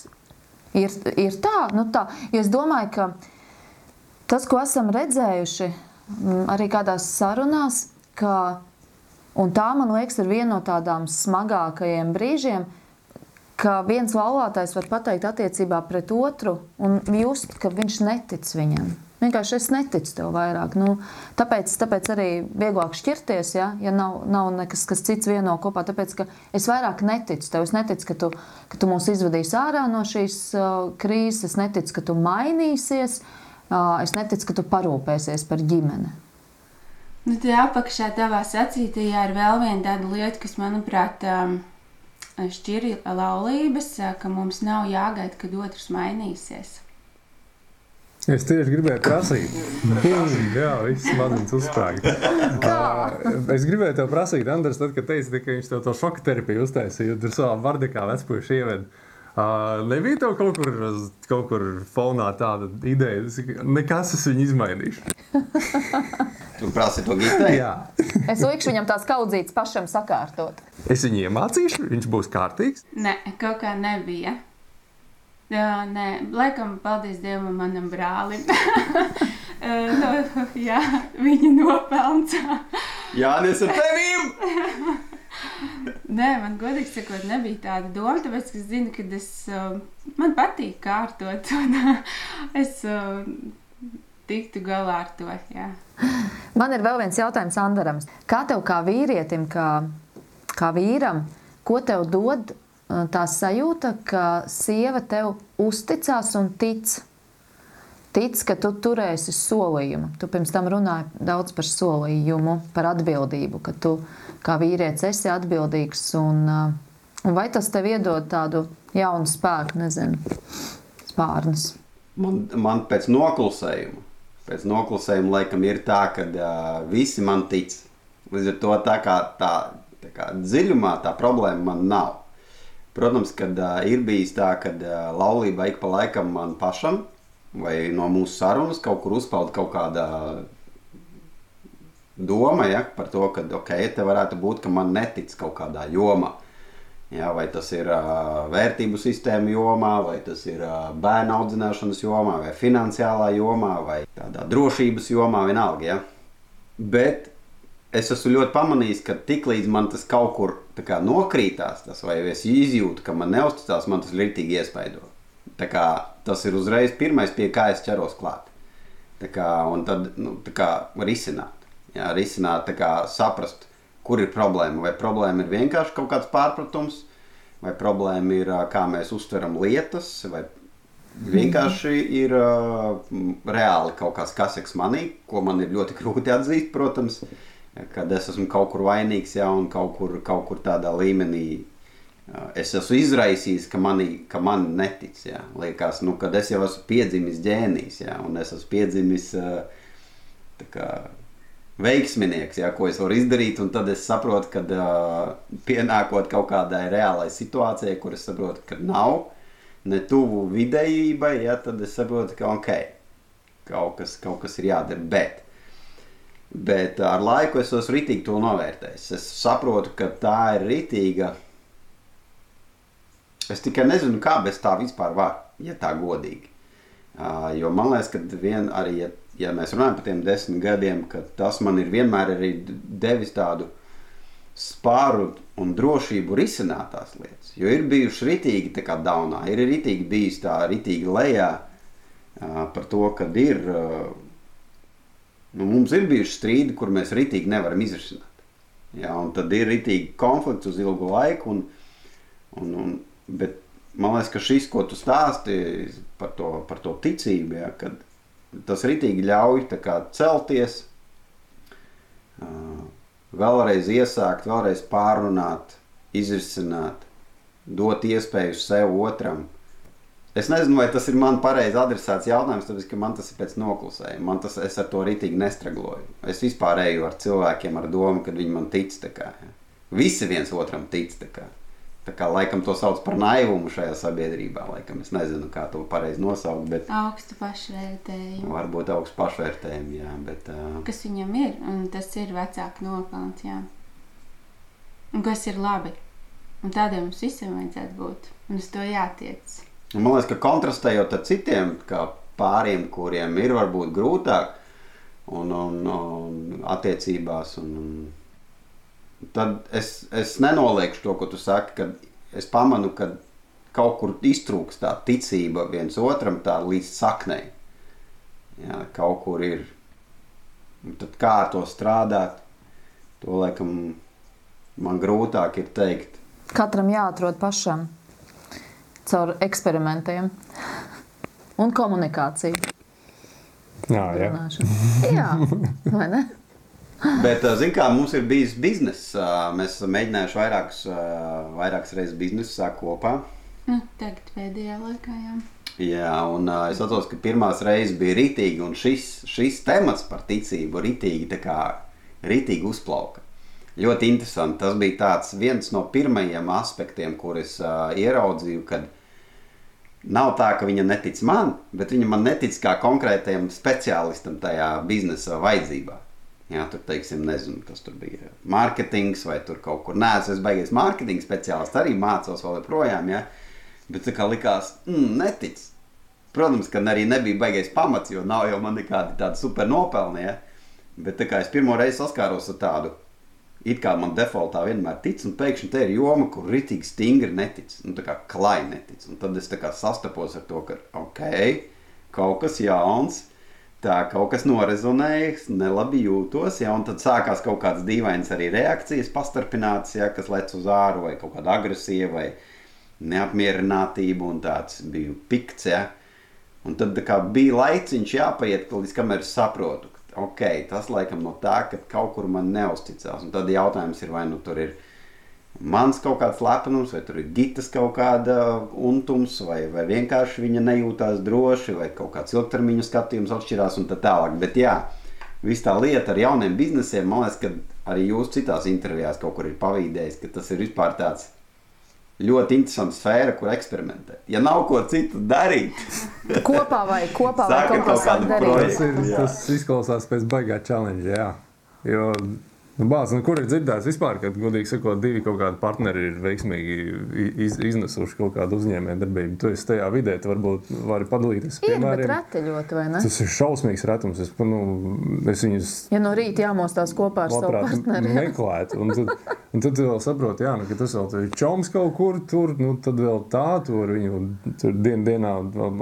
Ir, ir tā, nu tā, jo es domāju, ka tas, ko esam redzējuši arī kādās sarunās, ka, un tā man liekas, ir viena no tādām smagākajiem brīžiem, ka viens laulātais var pateikt attiecībā pret otru un just, ka viņš netic viņam. Vienkārši es neticu tev vairāk. Nu, tāpēc, tāpēc arī vieglāk šķirties, ja, ja nav, nav nekas cits vieno kopā. Tāpēc es vairāk neticu tev. Es neticu, ka tu, ka tu mūs izvadīsi ārā no šīs uh, krīzes. Es neticu, ka tu mainīsies. Uh, es neticu, ka tu parūpēsies par ģimeni. Nu, tā apakšā tavā sacītajā ir vēl viena tāda lieta, kas, manuprāt, um, šķir laulības, ka mums nav jāgaida, kad otrs mainīsies. Es tieši gribēju prasīt, Jā, viss smadzenes uzsprāga. es gribēju te prasīt, Andris, tad, kad teici, ka viņš tev to šoka terapiju uztaisīja, tur savā vardekā vecpuļš ieved. Uh, nebija tev kaut kur, kaut kur fonā tāda ideja, nekas es viņu izmainīšu. tu prasi to gitai? Jā. es likšu viņam tās kaudzītas pašam sakārtot. Es viņu iemācīšu, viņš būs kārtīgs? Nē, kaut kā nebija. Jā, nē, laikam, paldies Dievam, manam brālim. no, jā, viņa nopelns. jā, nes ar tevīm! Nē, man godīgi sakot, nebija tāda doma, tāpēc, es zinu, ka es, man patīk kārtot, un es tiktu galā ar to. Jā. Man ir vēl viens jautājums Andaram. Kā tev kā vīrietim, kā, kā vīram, ko tev dod tā sajūta, ka sieva tev uzticās un tic. Tic, ka tu turēsi solījumu. Tu pirms tam runāji daudz par solījumu, par atbildību, ka tu kā vīrietis esi atbildīgs. Un, un vai tas tev iedod tādu jaunu spēku, nezinu, spārnus? Man, man pēc noklusējuma, pēc noklusējuma laikam ir tā, ka uh, visi man tic. Līdz ar to tā kā tā, tā kā dziļumā tā problēma man nav. Protams, kad uh, ir bijis tā, ka uh, laulība ik pa laikam man pašam vai no mūsu sarunas kaut kur uzpeld kaut kāda doma ja, par to, ka ok, te varētu būt, ka man netic kaut kādā jomā. Ja, vai tas ir uh, vērtību sistēma jomā, vai tas ir uh, bērnu audzināšanas jomā, vai finansiālā jomā, vai tādā drošības jomā, vienalga. Ja. Bet es esmu ļoti pamanījis, ka tiklīdz man tas kaut kur kā, nokrītās, tas, vai es izjūtu, ka man neusticās, man tas ļoti iespaido. Kā, tas ir uzreiz pirmais, pie kā es ķeros klāt. Tā kā, un tad nu, kā, risināt, jā, risināt kā, saprast, kur ir problēma. Vai problēma ir vienkārši kaut kāds pārpratums, vai problēma ir kā mēs uztveram lietas, vai vienkārši ir uh, reāli kaut kāds kaseks manī, ko man ir ļoti grūti atzīt, protams. Uh, kad es esmu kaut kur vainīgs, ja, un kaut kur, kaut kur tādā līmenī es esmu izraisījis, ka, mani, ka man netic. Ja. Liekas, nu, kad es jau esmu piedzimis ģēnijs, ja, un es esmu piedzimis kā, veiksminieks, ja, ko es varu izdarīt, un tad es saprotu, ka uh, pienākot kaut kādai reālai situācijai, kur es saprotu, ka nav ne tuvu vidējībai, ja, tad es saprotu, ka ok, kaut kas, kaut kas ir jādara. Bet Bet ar laiku es esmu ritīgi to novērtējis. Es saprotu, ka tā ir ritīga. Es tikai nezinu, kā bez tā vispār var, ja tā godīgi. Uh, jo man liekas, ka vien arī, ja, ja mēs runājam par tiem desmit gadiem, tas man ir vienmēr arī devis tādu spāru un drošību risināt tās lietas. Jo ir bijuši ritīgi tā kā daunā, ir ritīgi bijis tā ritīgi lejā par to, kad ir Nu, mums ir bijuši strīdi, kur mēs ritīgi nevaram izrisināt. Ja, un tad ir ritīgi konflikts uz ilgu laiku. Un, un, un, bet man liekas, ka šis, ko tu stāsti par to, par to ticību, ja, kad tas ritīgi ļauj kā, celties, vēlreiz iesākt, vēlreiz pārunāt, izrisināt, dot iespēju sev otram Es nezinu, vai tas ir man pareizi adresēts jautājums, tāpēc, ka man tas ir pēc noklusējuma. Man tas, es ar to rītīgi nestragloju. Es vispār eju ar cilvēkiem ar domu, ka viņi man tic. Kā, ja. Visi viens otram tic. Tā kā, tā kā laikam to sauc par naivumu šajā sabiedrībā. Laikam, es nezinu, kā to pareizi nosaukt. Bet, augstu pašvērtējumu. Varbūt augstu pašvērtējumu, jā. Bet, uh... Kas viņam ir, un tas ir vecāku nopelns, jā. Un kas ir labi. Un tādiem mums visiem vajadzētu būt. Un uz to jātiec. Man liekas, ka kontrastējot ar citiem pāriem, kuriem ir varbūt grūtāk un, un, un attiecībās, un, un tad es, es nenoliekšu to, ko tu saki, kad es pamanu, ka kaut kur iztrūks tā ticība viens otram tā līdz saknei. Jā, kaut kur ir. Un tad kā ar to strādāt, to laikam man grūtāk ir teikt. Katram jāatrod pašam caur eksperimentiem un komunikāciju. Jā, jā. Jā vai ne? Bet, zin kā, mums ir bijis biznesa. Mēs esam mēģinājuši vairākas, vairākas reizes biznesu sākt kopā. Nu, tagad pēdējā laikā, jā. Jā, un uh, es atceros, ka pirmās reizes bija rītīgi, un šis, šis temats par ticību rītīgi, kā rītīgi uzplauka. Ļoti interesanti. Tas bija viens no pirmajiem aspektiem, kurus uh, ieraudzīju, kad nav tā, ka viņa netic man, bet viņa man netic kā konkrētajam speciālistam tajā biznesa vajadzībā. Jā, tur, teiksim, nezinu, kas tur bija. Mārketings vai tur kaut kur. Nē, es beigas mārketinga speciālists, arī mācos vēl joprojām. Ja? Bet tā kā likās, mm, netic. Protams, ka arī nebija baigais pamats, jo nav jau man nekādi tādi super nopelni. Ja? Bet tā kā es pirmo reizi saskāros ar tādu, it kā man defaultā vienmēr tic, un pēkšņi te ir joma, kur ritīgi stingri netic. Nu, tā kā klai netic. Un tad es tā kā sastapos ar to, ka ok, kaut kas jauns. Tā kaut kas norezonēja, nelabi jūtos, ja, un tad sākās kaut kādas dīvainas arī reakcijas, pastarpinātas, ja, kas lec uz āru, vai kaut kāda agresija, vai, neapmierinātību un tāds biju pikts. Ja? Un tad kā, bija laiciņš jāpaiet, līdz kamēr saprotu, ka okay, tas laikam no tā, ka kaut kur man neusticās. Un tad jautājums ir, vai nu tur ir mans kaut kāds lepnums, vai tur ir gitas kaut kāda untums, vai, vai vienkārši viņa nejūtās droši, vai kaut kāds ilgtermiņa skatījums atšķirās un tā tālāk. Bet jā, viss tā lieta ar jauniem biznesiem, man liekas, ka arī jūs citās intervijās kaut kur ir pavīdējis, ka tas ir vispār tāds ļoti interesanta sfēra, kur eksperimentēt. Ja nav ko citu darīt, kopā vai kopā vai kaut kaut kādu darīt. projektu. Tas, ir, tas izklausās pēc baigā challenge. Jā. Jo, nu, bāz, nu, kur ir dzirdēts vispār, ka, godīgi sakot, divi kaut kādi partneri ir veiksmīgi iz, iznesuši kaut kādu uzņēmējdarbību? Tu esi tajā vidē, tu varbūt vari padalīties Ir, vai ne? Tas ir šausmīgs retums. Es, nu, es viņus Ja no rīta jāmostās kopā ar savu partneri. meklētu. Un tad, un tad vēl saproti, jā, nu, ka tas vēl tur ir čoms kaut kur tur, nu, tad vēl tā, tur viņu tur dien, dienā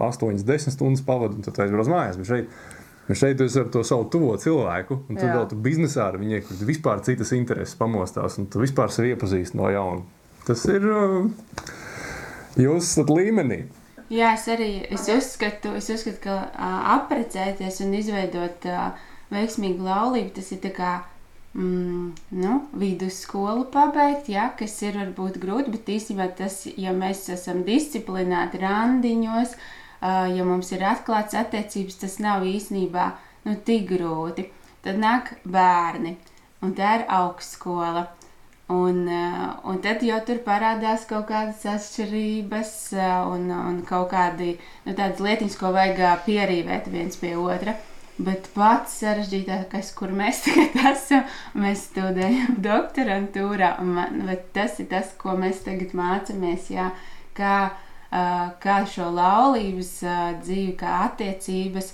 8-10 stundas pavadu, un tad aizbrauc mājās. Bet šeit, bet šeit tu esi ar to savu tuvo cilvēku, un tad Jā. vēl tu biznesā ar viņiem, kur tu vispār citas intereses pamostās, un tu vispār sevi iepazīsti no jauna. Tas ir uh, jūs esat līmenī. Jā, es arī es uzskatu, es uzskatu ka uh, apprecēties un izveidot uh, veiksmīgu laulību, tas ir kā mm, nu, vidusskolu pabeigt, ja, kas ir varbūt grūti, bet īstenībā tas, ja mēs esam disciplinēti randiņos, uh, ja mums ir atklāts attiecības, tas nav īstenībā nu, tik grūti. Tad nāk bērni, un tā ir augstskola. Un, un tad jau tur parādās kaut kādas atšķirības un, un kaut kādi nu, tādas lietiņas, ko vajag pierīvēt viens pie otra. Bet pats sarežģītākais, kur mēs tagad esam, mēs studējam doktorantūrā. man- Tas ir tas, ko mēs tagad mācāmies. Jā, kā, kā šo laulības dzīvi, kā attiecības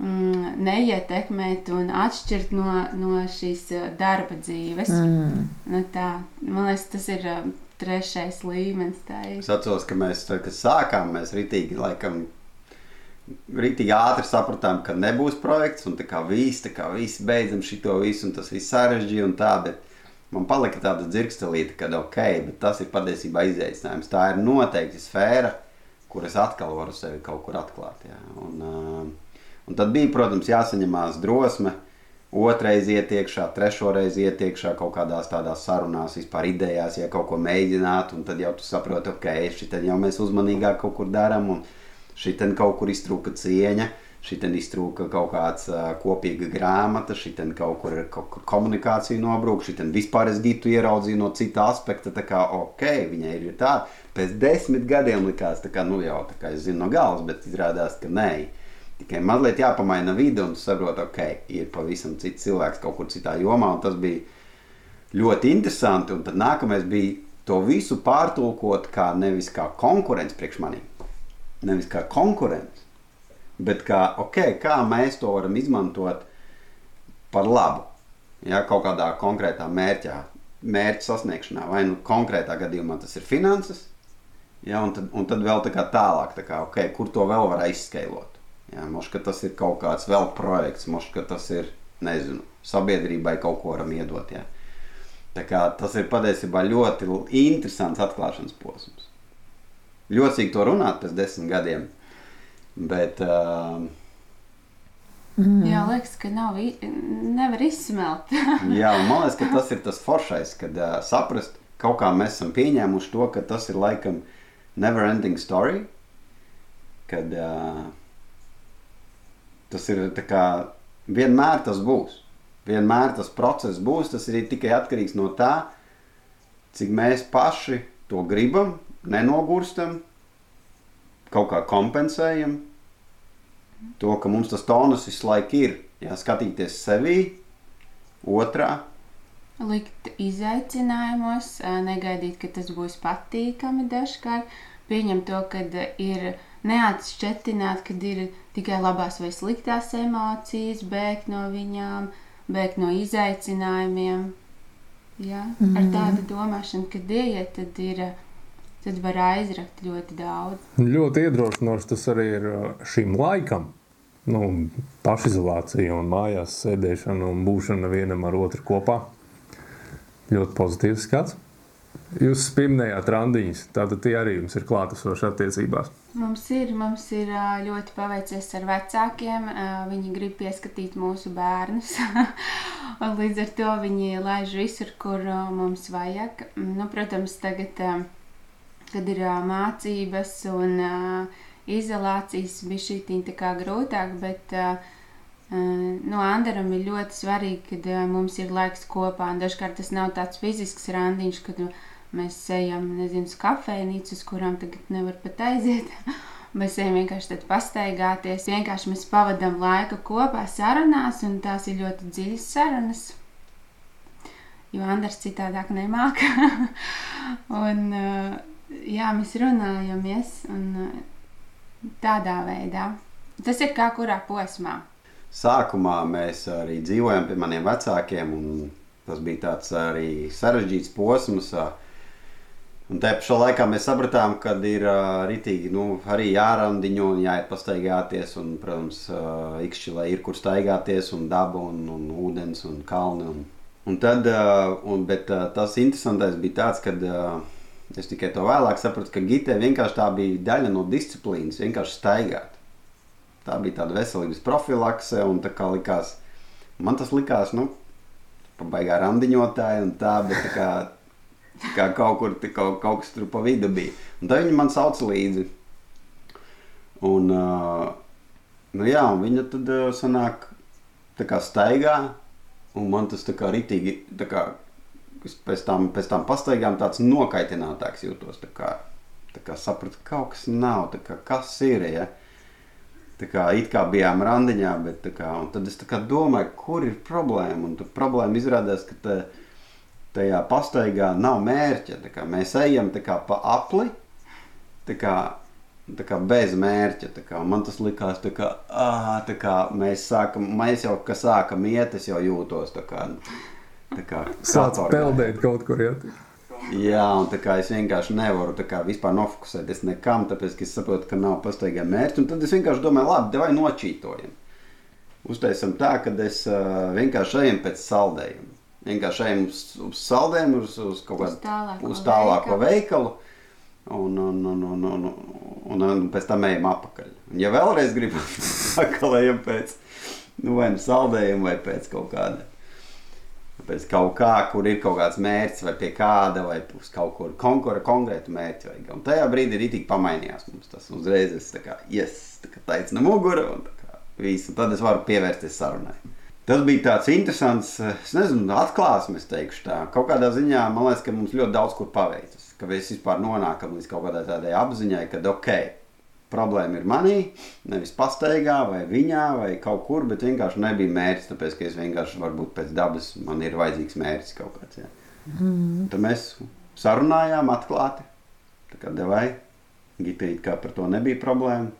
mm, neietekmēt un atšķirt no, no šīs darba dzīves. Mm. Nu, tā, man liekas, tas ir trešais līmenis. Es atceros, ka mēs, tad, kad sākām, mēs ritīgi, laikam, ritīgi ātri sapratām, ka nebūs projekts, un tā kā viss, tā kā viss beidzam šito visu, un tas viss sarežģīja un tā, bet man palika tāda dzirkstelīte, ka ok, bet tas ir patiesībā izaicinājums. Tā ir noteikti sfēra, kur es atkal varu sevi kaut kur atklāt. Jā. Un, uh, un tad bija, protams, jāsaņemās drosme. Otrais iet iekšā, trešo reizi iet iekšā kaut kādās tādās sarunās, vispār idejās, ja kaut ko mēģināt, un tad jau tu saproti, ok, šitien jau mēs uzmanīgāk kaut kur darām, un šitien kaut kur iztrūka cieņa, šitien iztrūka kaut kāds uh, kopīga grāmata, šitien kaut kur ir kaut kur komunikācija nobrūk, šitien vispār es gitu ieraudzīju no cita aspekta, tā kā, ok, viņai ir tā, pēc desmit gadiem likās, kā, nu jau, tā kā es zinu no galvas, bet izrādās, ka nē. Tikai mazliet jāpamaina vide un saprot, ok, ir pavisam cits cilvēks kaut kur citā jomā, tas bija ļoti interesanti. Un tad nākamais bija to visu pārtulkot kā nevis kā konkurence priekš maniem, nevis kā konkurence, bet kā, okay, kā mēs to varam izmantot par labu. Ja, kaut kādā konkrētā mērķā, mērķa sasniegšanā, vai nu konkrētā gadījumā tas ir finanses, ja, un, tad, un tad vēl tā kā tālāk, tā kā, okay, kur to vēl var aizskailot. Ja, Možda tas ir kaut kāds vēl projekts, možda tas ir, nezinu, sabiedrībai kaut ko varam iedot. Ja. Tā kā, tas ir patiesībā ļoti interesants atklāšanas posms. Ļoti sīk to runāt pēc desmit gadiem, bet uh, Mm. Jā, liekas, ka nav, nevar izsmelt. Jā, un man liekas, ka tas ir tas foršais, kad uh, saprast, kaut kā mēs esam pieņēmuši to, ka tas ir laikam never ending story. Kad uh, tas ir tā kā vienmēr tas būs. Vienmēr tas process būs. Tas ir tikai atkarīgs no tā, cik mēs paši to gribam, nenogurstam, kaut kā kompensējam. To, ka mums tas tonus visu laiku ir. Jā, skatīties sevī, otrā, Likt izaicinājumos, negaidīt, ka tas būs patīkami dažkārt. Pieņemt to, ka ir neatšķetināt, kad ir tikai labās vai sliktās emocijas, bēgt no viņām, bēgt no izaicinājumiem. Jā, mm. Ar tādu domāšanu, kad ieiet, tad, ir, tad var aizrakt ļoti daudz. Ļoti iedrošinoši tas arī ir uh, šim laikam. Nu, pašizolācija un mājās sēdēšana un būšana vienam ar otru kopā. Ļoti pozitīvs skats. Jūs pieminējāt randiņus, tātad tie arī jums ir klātesoši attiecībās. Mums ir, mums ir ā, ļoti paveicies ar vecākiem. ā, Viņi grib pieskatīt mūsu bērnus. Līdz ar to viņi laiž visur, kur mums vajag. Nu, protams, tagad, kad ir mācības un izolācijas, bija šī tā kā grūtāk. Bet, ā, Nu, Andram ir ļoti svarīgi, kad mums ir laiks kopā. Un Dažkārt tas nav tāds fizisks randiņš, kad mēs ejam, nezinu, uz kafejnīcu, uz kurām tagad nevar pat aiziet. Mēs ejam vienkārši pastaigāties. Vienkārši mēs pavadām laiku kopā sarunās, un tās ir ļoti dziļas sarunas. Jo Andrs citādāk nemāca. un, uh, jā, mēs runājamies un, uh, tādā veidā. Tas ir kā kurā posmā. Sākumā mēs arī dzīvojam pie maniem vecākiem, un tas bija tāds arī sarežģīts posms. Un te pašā laikā mēs sapratām, ka ir uh, ritīgi nu, arī jārandiņo un jāiet pastaigāties. Un, protams, uh, ikšķilē ir kur staigāties, un daba, un, un ūdens, un kalni. Un, un tad, uh, un, bet uh, tas interesantais bija tāds, ka uh, es tikai to vēlāk sapratu, ka gitē vienkārši tā bija daļa no disciplīnas, vienkārši staigāt. Tā bija tāda veselības profilakse, un tā kā likās, man tas likās, nu, pabaigā randiņotāji un tā, bet tā kā, tā kā kaut kur tā kaut, kaut kas tur pa vidu bija. Un tad viņi man sauca līdzi. Un, uh, nu jā, un viņa tad uh, sanāk tā kā staigā, un man tas tā kā ritīgi, tā kā es pēc tam, pēc tam pastaigām tāds nokaitinātāks jūtos, tā kā, tā kā sapratu, ka kaut kas nav, tā kā kas ir, ja. Tā kā it kā bijām randiņā, bet tā kā, tad es tā kā domāju, kur ir problēma. Un tad problēma izrādās, ka te, tajā pastaigā nav mērķa. Tā kā mēs ejam tā kā pa apli, tā kā, tā kā bez mērķa. Tā kā, man tas likās, tā kā, tā kā mēs, sākam, mēs jau, ka sākam iet, es jau jūtos tā kā, tā kā Sāc katorgā. peldēt kaut kur iet. Jā, un tā kā es vienkārši nevaru tā kā vispār nofokusēties nekam, tāpēc, es saprotu, ka nav pastaigā mērķi. Un tad es vienkārši domāju, labi, vai nočītojam. Uztaisam tā, ka es uh, vienkārši ejam pēc saldējuma. Vienkārši ejam uz, uz saldējumu, uz, uz kaut Uz kādu tālāko uz tālāko veikalu. veikalu. Un, un, un, un, un, un, un pēc tam ejam atpakaļ. Un, ja vēlreiz gribam, atkal ejam pēc nu, vai nu saldējuma, vai pēc kaut kāda. Pēc kaut kā, kur ir kaut kāds mērķis, vai pie kāda, vai uz kaut kur konkura, konkrētu mērķi. Vajag. Un tajā brīdī arī pamainījās mums tas. Uzreiz es tā kā, yes, tā kā taisna mugura, un tā kā viss. Un tad es varu pievērsties sarunai. Tas bija tāds interesants, es nezinu, atklāsmes, teikšu tā. Kaut kādā ziņā man liekas, ka mums ļoti daudz kur paveicas. Ka mēs vispār nonākam līdz kaut kādai tādai apziņai, ka ok, problēma ir manī, nevis pastaigā vai viņā vai kaut kur, bet vienkārši nebija mērķis, tāpēc ka es vienkārši varbūt pēc dabas man ir vajadzīgs mērķis kaut kāds. Ja. Mm. Tad mēs sarunājām atklāti, tā kā devai Gitīt, kā par to nebija problēma.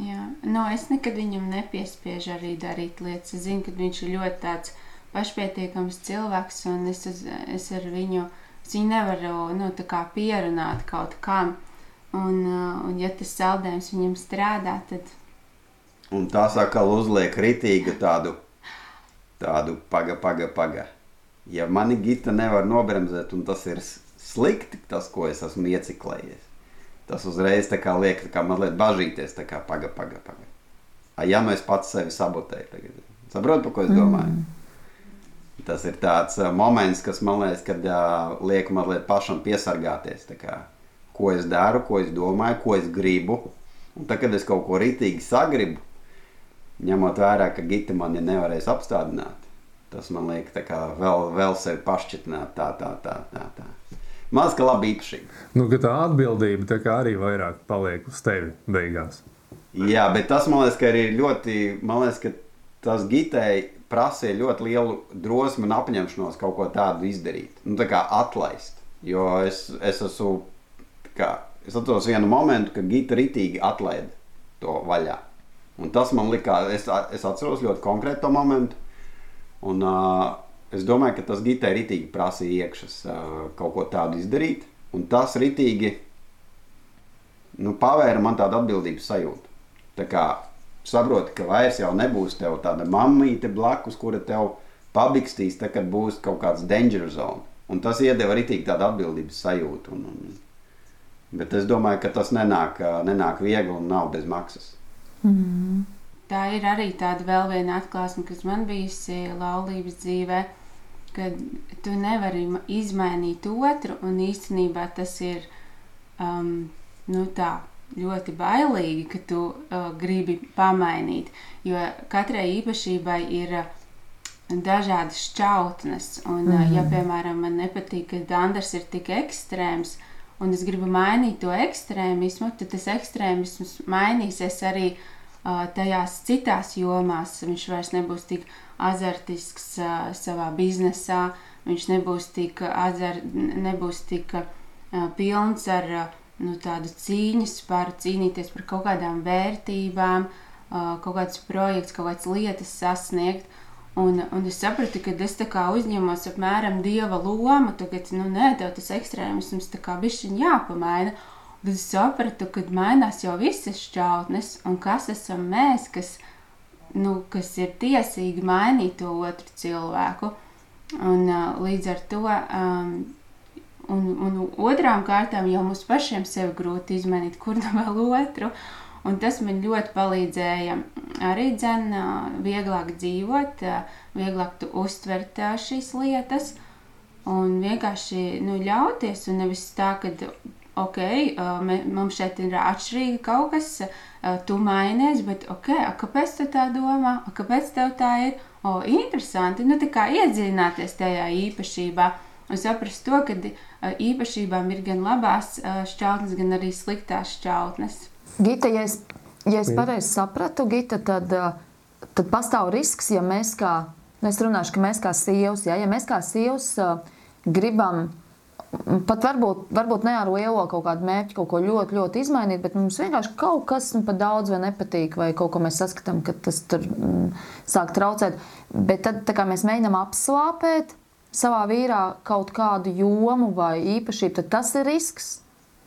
Jā, no, es nekad viņam nepiespiežu arī darīt lietas. Es zinu, ka viņš ir ļoti tāds pašpietiekams cilvēks, un es, uz, es ar viņu, es viņu nevaru nu, tā kā pierunāt kaut kam. Un, uh, un ja tas saldējums viņam strādā, tad Un tas atkal uzliek ritīgu tādu, tādu paga, paga, paga. Ja mani gita nevar nobremzēt, un tas ir slikti, tas, ko es esmu ieciklējies, tas uzreiz tā kā liek tā kā mazliet bažīties, tā kā paga, paga, paga. A, Ja nu es pats sevi sabotēju tagad, saprotu, par ko es domāju? Tas ir tāds uh, moments, kas man liekas, kad uh, liek mazliet pašam piesargāties. tā Kā, ko es daru, ko es domāju, ko es gribu. Un tad, kad es kaut ko rītīgi sagribu, ņemot vērā, ka gita mani nevarēs apstādināt, tas man liekas, kā vēl, vēl sevi pašķitināt. Tā, tā, tā, tā, tā. Maz ka labi īpašība. Nu, tā atbildība tā arī vairāk paliek uz tevi beigās. Jā, bet tas man liekas, ka arī ļoti, man liekas, ka tas gitai prasīja ļoti lielu drosmi un apņemšanos kaut ko tādu izdarīt. Nu, tā kā atlaist. Jo es, es esmu, kā, es atceros vienu momentu, kad gita ritīgi atlaida to vaļā. Un tas man likās, es, es atceros ļoti konkrēti to momentu. Un, uh, es domāju, ka tas gitai ritīgi prasīja iekšas uh, kaut ko tādu izdarīt. Un tas ritīgi nu, pavēra man tādu atbildības sajūtu. Tā kā saproti, ka vairs jau nebūs tev tāda mammīte blakus, kura tev pabikstīs, tad, kad būs kaut kāds danger zone. Un tas iedeva arī tādu atbildības sajūtu. Un, un, bet es domāju, ka tas nenāk, nenāk viegli un nav bez maksas. Tā ir arī tāda vēl viena atklāsme, kas man bijusi laulības dzīvē, kad tu nevari ma- izmainīt otru, un īstenībā tas ir um, nu tā, ļoti bailīgi, ka tu uh, gribi pamainīt. Jo katrai īpašībai ir uh, dažādas šķautnes. Un, mm -hmm. Ja, piemēram, man nepatīk, ka Danders ir tik ekstrēms, un es gribu mainīt to ekstrēmismu, tad tas ekstrēmisms mainīsies arī uh, tajās citās jomās. Viņš vairs nebūs tik azartisks uh, savā biznesā, viņš nebūs tik, azar, nebūs tik uh, pilns ar nu, tādu cīņas par cīnīties par kaut kādām vērtībām, kaut kāds projekts, kaut kādas lietas sasniegt. Un, un es sapratu, ka es tā kā uzņemos apmēram dieva lomu. Tagad, nu, nē, tev tas ekstrēmisms tā kā bišķiņ jāpamaina. Tad es sapratu, ka mainās jau visas šķautnes, un kas esam mēs, kas, nu, kas ir tiesīgi mainīt to otru cilvēku. Un, uh, līdz ar to, um, un, un otrām kārtām jau mums pašiem sevi grūti izmainīt, kur nu vēl otru. Un tas man ļoti palīdzēja arī dzen, vieglāk dzīvot, vieglāk uztvert šīs lietas un vienkārši nu, ļauties. Un nevis tā, ka ok, mums šeit ir atšķirīga kaut kas, tu mainies, bet ok, a, kāpēc tu tā domā, a, kāpēc tev tā ir? O, interesanti, nu tā kā iedziļināties tajā īpašībā un saprast to, ka īpašībām ir gan labās šķautnes, gan arī sliktās šķautnes. Gita, ja es, ja es pareizi sapratu, Gita, tad, tad pastāv risks, ja mēs kā, nu es runāšu, ka mēs kā sievas, ja, ja mēs kā sievas gribam pat varbūt, varbūt ne ar lielo kaut kādu mērķi, kaut ko ļoti, ļoti izmainīt, bet mums vienkārši kaut kas nu, pa daudz vai nepatīk, vai kaut ko mēs saskatām, ka tas tur mm, sāk traucēt. Bet tad kā mēs mēģinām apslāpēt savā vīrā kaut kādu jomu vai īpašību, tad tas ir risks.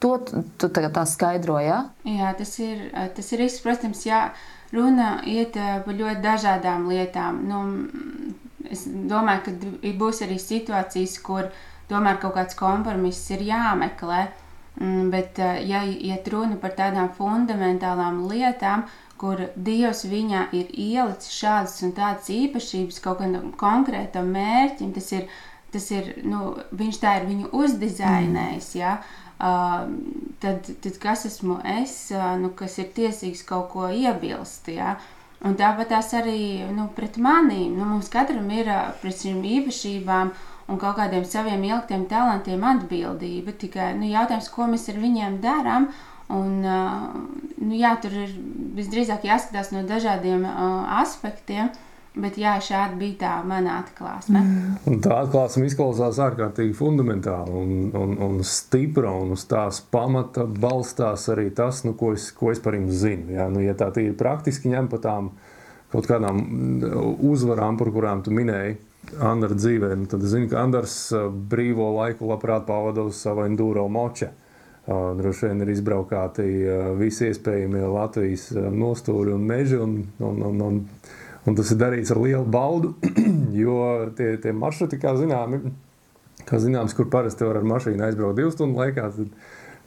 To tu, tagad tā skaidroji. Ja? Jā, tas ir, tas ir risks, protams, jā, runa iet par ļoti dažādām lietām. Nu, mm, es domāju, ka būs arī situācijas, kur tomēr kaut kāds kompromiss ir jāmeklē. Mm, Bet, ja iet runa par tādām fundamentālām lietām, kur Dievs viņā ir ielicis šādas un tādas īpašības kaut kādam konkrētam mērķim, tas ir, tas ir nu, viņš tā ir viņu uzdizainējis. Ja? Uh, tad, tad kas esmu es, uh, nu, kas ir tiesīgs kaut ko iebilst? Ja? Un tāpat tās arī nu, pret manīm. Nu, mums katram ir uh, pret šīm īpašībām un kaut kādiem saviem ieliktiem talantiem atbildība. Tikai nu, jautājums, ko mēs ar viņiem darām. Un, uh, nu, jā, tur ir visdrīzāk jāskatās no dažādiem uh, aspektiem. Bet jā, šāda bija tā mana atklāsme. Mm. Un tā atklāsme izklausās ārkārtīgi fundamentāli un, un, un stipra. Un uz tās pamata balstās arī tas, nu, ko, es, ko es par jums zinu. Jā, nu, ja tā ir praktiski ņem pa tām kaut kādām uzvarām, par kurām tu minēji. Andra dzīvē, nu, tad zinu, ka Andrs brīvo laiku labprāt pavada uz savu enduro moču. Droši vien ir izbraukāti visi iespējamie Latvijas nostūri un meži, un, un, un, un, un tas ir darīts ar lielu baudu, jo tie, tie maršruti, kā, zināmi, kā zināms, kur parasti var ar mašīnu aizbraukt divu stundu laikā, tad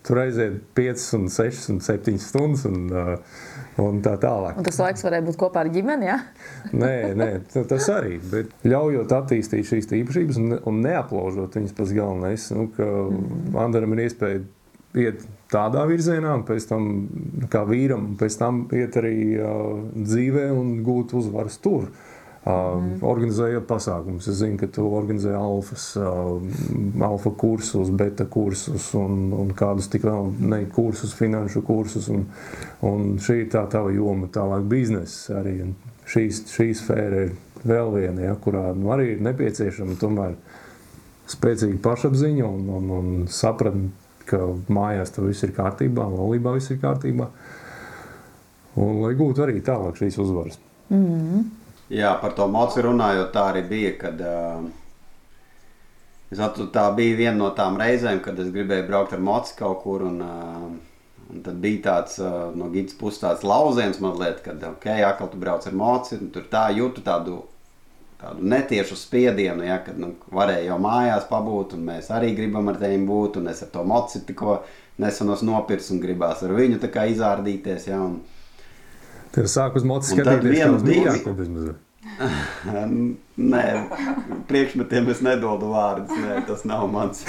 tur aiziet 5, un 6 un 7 stundas. Un, un tā tālāk. Un tas laiks varēja būt kopā ar ģimeni. Ja? nē, nē, tas arī. Bet ļaujot attīstīt šīs īpašības un, un neaplaužot viņas pats galvenais, nu, ka mm. Andram ir iespēja iet tādā virzienā, un pēc tam kā vīram, un pēc tam iet arī uh, dzīvē un gūt uzvaras tur. Uh, mm. Organizējot pasākumus. Es zinu, ka tu organizē alfas, uh, alfa kursus, beta kursus un, un kādus tik vēl ne kursus, finanšu kursus. Un, un šī ir tā tava joma, tālāk biznesa arī. Un šīs, šī sfēra ir vēl viena, ja, kurā nu, arī ir nepieciešama tomēr spēcīga pašapziņa un, un, un sapratne ka mājās tur viss ir kārtībā, laulībā viss ir kārtībā. Un lai gūtu arī tālāk šīs uzvaras. Mm -hmm. Jā, par to mocu runājot, tā arī bija. Kad, uh, es atceru, tā bija viena no tām reizēm, kad es gribēju braukt ar mocu kaut kur. Un, uh, un tad bija tāds uh, no gidas puses tāds lauciens, mazliet, kad, ok, atkal tu brauc ar mocu. Tur tā jūtu tādu tādu netiešu spiedienu, ja, kad nu, varēja jau mājās pabūt, un mēs arī gribam ar tevi būt, un es ar to moci tikko nesenos nopirks un gribās ar viņu izrādīties. Ja, un... Tur sāk uz moci skatīties, kā uz mīļāko. Nē, priekšmetiem es nedodu vārdus, nē, tas nav mans.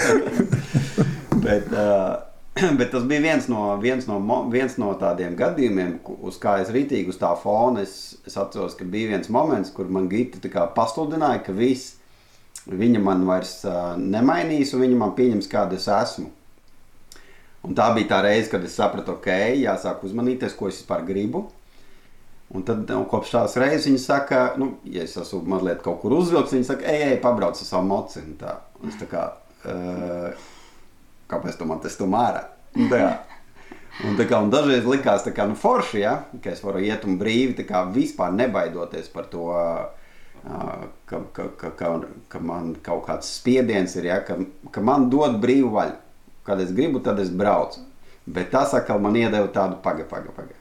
Bet, uh, Bet tas bija viens no, viens, no, viens no tādiem gadījumiem, uz kā es rītīgi uz tā fona. Es, es atceros, ka bija viens moments, kur man Gita pasludināja, ka viss viņa man vairs uh, nemainīs, un viņa man pieņems, kāda es esmu. Un tā bija tā reize, kad es sapratu, ok, jāsāk uzmanīties, ko es vispār gribu. Un tad un kopš tās reizes viņa saka, nu, ja es esmu mazliet kaut kur uzvilcis, viņa saka, ej, ej, pabrauc ar savu moci. Un tā, un es tā kā, uh, kāpēc tu man tas tu mārā? Tā. Un, kā, un dažreiz likās, kā, nu, forši, ja, ka es varu iet un brīvi, kā, vispār nebaidoties par to, ka, ka, ka, ka, ka man kaut kāds spiediens ir, ja, ka, ka man dod brīvu vaļu. Kad es gribu, tad es braucu. Bet tas atkal man iedeva tādu pagaidi, pagaidi. Paga.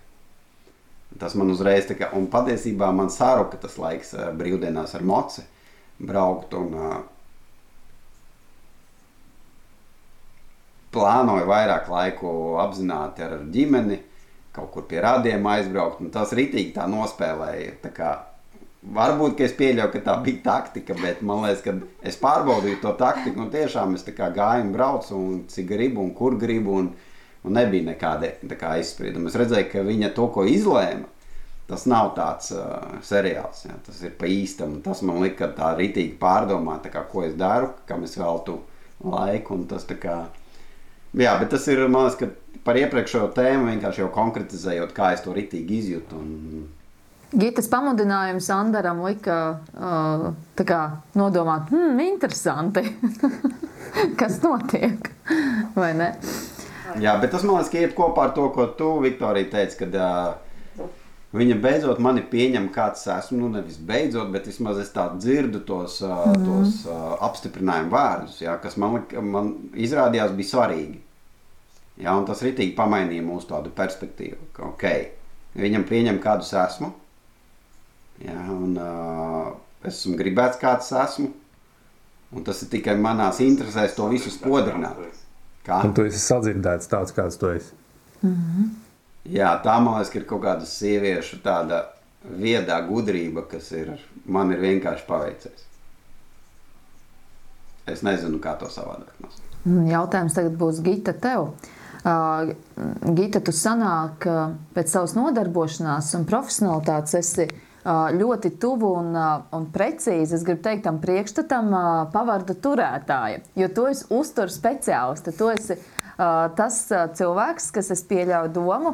Tas man uzreiz tā kā, un patiesībā man sāruka tas laiks brīvdienās ar moci braukt un uh, plānoju vairāk laiku apzināti ar ģimeni, kaut kur pie rādiem aizbraukt. Tas rītīgi tā nospēlēja. Tā kā, varbūt es pieļauju, ka tā bija taktika, bet man liekas, ka es pārbaudīju to taktiku un tiešām es gāju un braucu, un cik gribu un kur gribu. Un, un nebija nekāda kā, izsprieduma. Es redzēju, ka viņa to, ko izlēma, tas nav tāds uh, seriāls. Ja? Tas ir pa īstam. Tas man lika tā rītīgi pārdomāt, kā, ko es daru, kam es veltu laiku. Tas, kā, Jā, bet tas ir liekas, par iepriekšējo tēmu vienkārši jau konkretizējot, kā es to ritīgi izjūtu. Un... Gitas pamudinājums Andaram lika uh, kā, nodomāt, hmm, interesanti, kas notiek. Vai ne? Jā, bet tas man liekas, ka iet kopā ar to, ko tu, Viktorija, teici, kad uh, Viņa beidzot mani pieņem, kāds esmu. Nu, nevis beidzot, bet vismaz es tādu dzirdu tos, mm -hmm. tos uh, apstiprinājumu vārdus, ja, kas man, man izrādījās bija svarīgi. Ja, tas ritīgi pamainīja mūsu tādu perspektīvu, ka okay, viņam pieņem, kādus esmu. Ja, un, uh, es esmu gribēts, kāds esmu. Un tas ir tikai manās interesēs to visu spodrināt. Kā? Un tu esi sadzirdēts tāds, kāds tu esi. Mm -hmm. Jā, tā man liekas, ir kaut kāda sieviešu tāda viedā gudrība, kas ir, man ir vienkārši paveicies. Es nezinu, kā to savādāk nosaukt. Mm, jautājums tagad būs Gita tev. Uh, Gita, tu sanāk uh, pēc savas nodarbošanās un profesionalitātes esi uh, ļoti tuvu un, uh, un precīzi, es gribu teikt, tam priekšstatam uh, pavardu turētāja, jo tu esi uzturu speciālists, tu esi tas cilvēks, kas es pieļauju domu,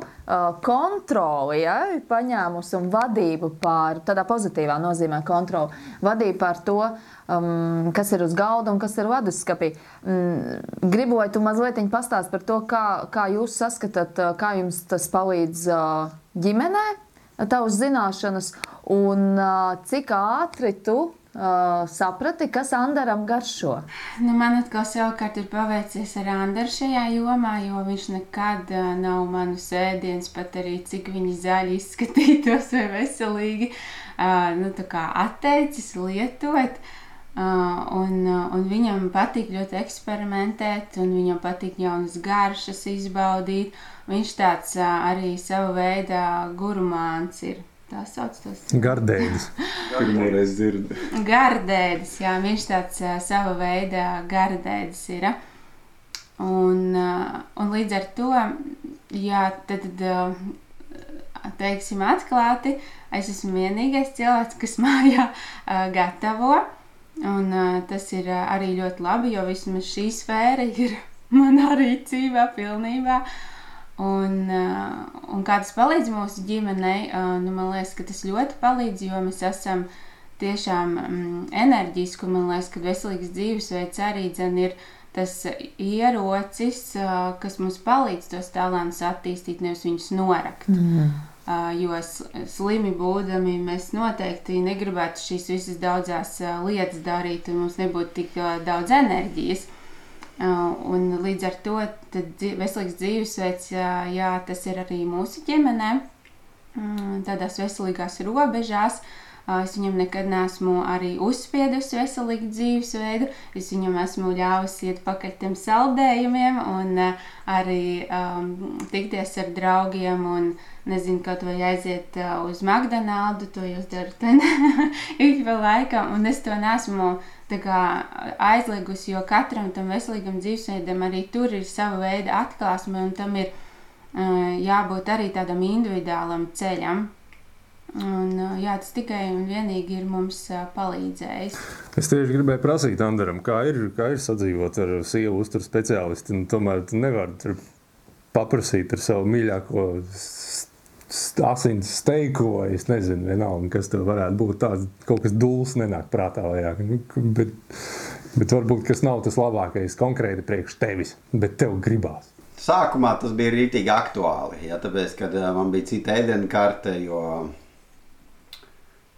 kontroli, ja, paņēmusi un vadību pār, tādā pozitīvā nozīmē kontroli, vadību pār to, um, kas ir uz galda un kas ir leduskapī. Um, gribu, lai tu mazliet pastāst par to, kā, kā jūs saskatāt, kā jums tas palīdz ģimenei tavas zināšanas, un cik ātri tu uh, saprati, kas Andaram garšo? Nu, man atkal savukārt ir paveicies ar Andaru šajā jomā, jo viņš nekad uh, nav manu sēdiens, pat arī cik viņi zaļi izskatītos vai veselīgi, uh, nu, atteicis lietot. Uh, un, uh, un viņam patīk ļoti eksperimentēt, un viņam patīk jaunas garšas izbaudīt. Viņš tāds uh, arī sava veida gurmāns ir. Tā sauc tos. Gardēdis. Pirmo reizi dzirdu. Gardēdis, jā, viņš tāds sava veida gardēdis ir. Un, un līdz ar to, jā, tad, tad teiksim atklāti, es esmu vienīgais cilvēks, kas mājā gatavo. Un, tas ir arī ļoti labi, jo vismaz šī sfēra ir manā rīcībā pilnībā. Uh, un kā tas palīdz mūsu ģimenei, uh, nu, man liekas, ka tas ļoti palīdz, jo mēs esam tiešām um, enerģiski. Man liekas, ka veselīgs dzīvesveids arī dzen, ir tas ierocis, uh, kas mums palīdz tos talantus attīstīt, nevis viņus norakt. Mm. Jo slimi būdami, mēs noteikti negribētu šīs visas daudzās lietas darīt, un mums nebūtu tik daudz enerģijas. Un līdz ar to veselīgs dzīvesveids, jā, tas ir arī mūsu ģimenē, tādās veselīgās robežās. Es viņam nekad neesmu arī uzspiedusi veselīgu dzīvesveidu. Es viņam esmu ļāvusi iet pakaļ tiem saldējumiem un arī um, tikties ar draugiem un uh, nezinu, kaut vai aiziet uz McDonald's, to jūs darat ik pa laikam, un es to nesmu kā, aizliegusi, jo katram tam veselīgam dzīvesveidam arī tur ir sava veida atklāsme, un tam ir jābūt arī tādam individuālam ceļam. Un, jā, tas tikai un vienīgi ir mums palīdzējis. Es tieši gribēju prasīt Andram, kā ir, kā ir sadzīvot ar sievu uzturu speciālistu. Tomēr tu nevari paprasīt ar savu mīļāko asins steiku, vai es nezinu, vienalga, kas tur varētu būt. Tāds kaut kas dūls nenāk prātā. Nu, bet, bet varbūt tas nav tas labākais konkrēti priekš tevis, bet tev gribās. Sākumā tas bija rītīgi aktuāli, ja, tāpēc, kad man bija cita ēdienu karte, jo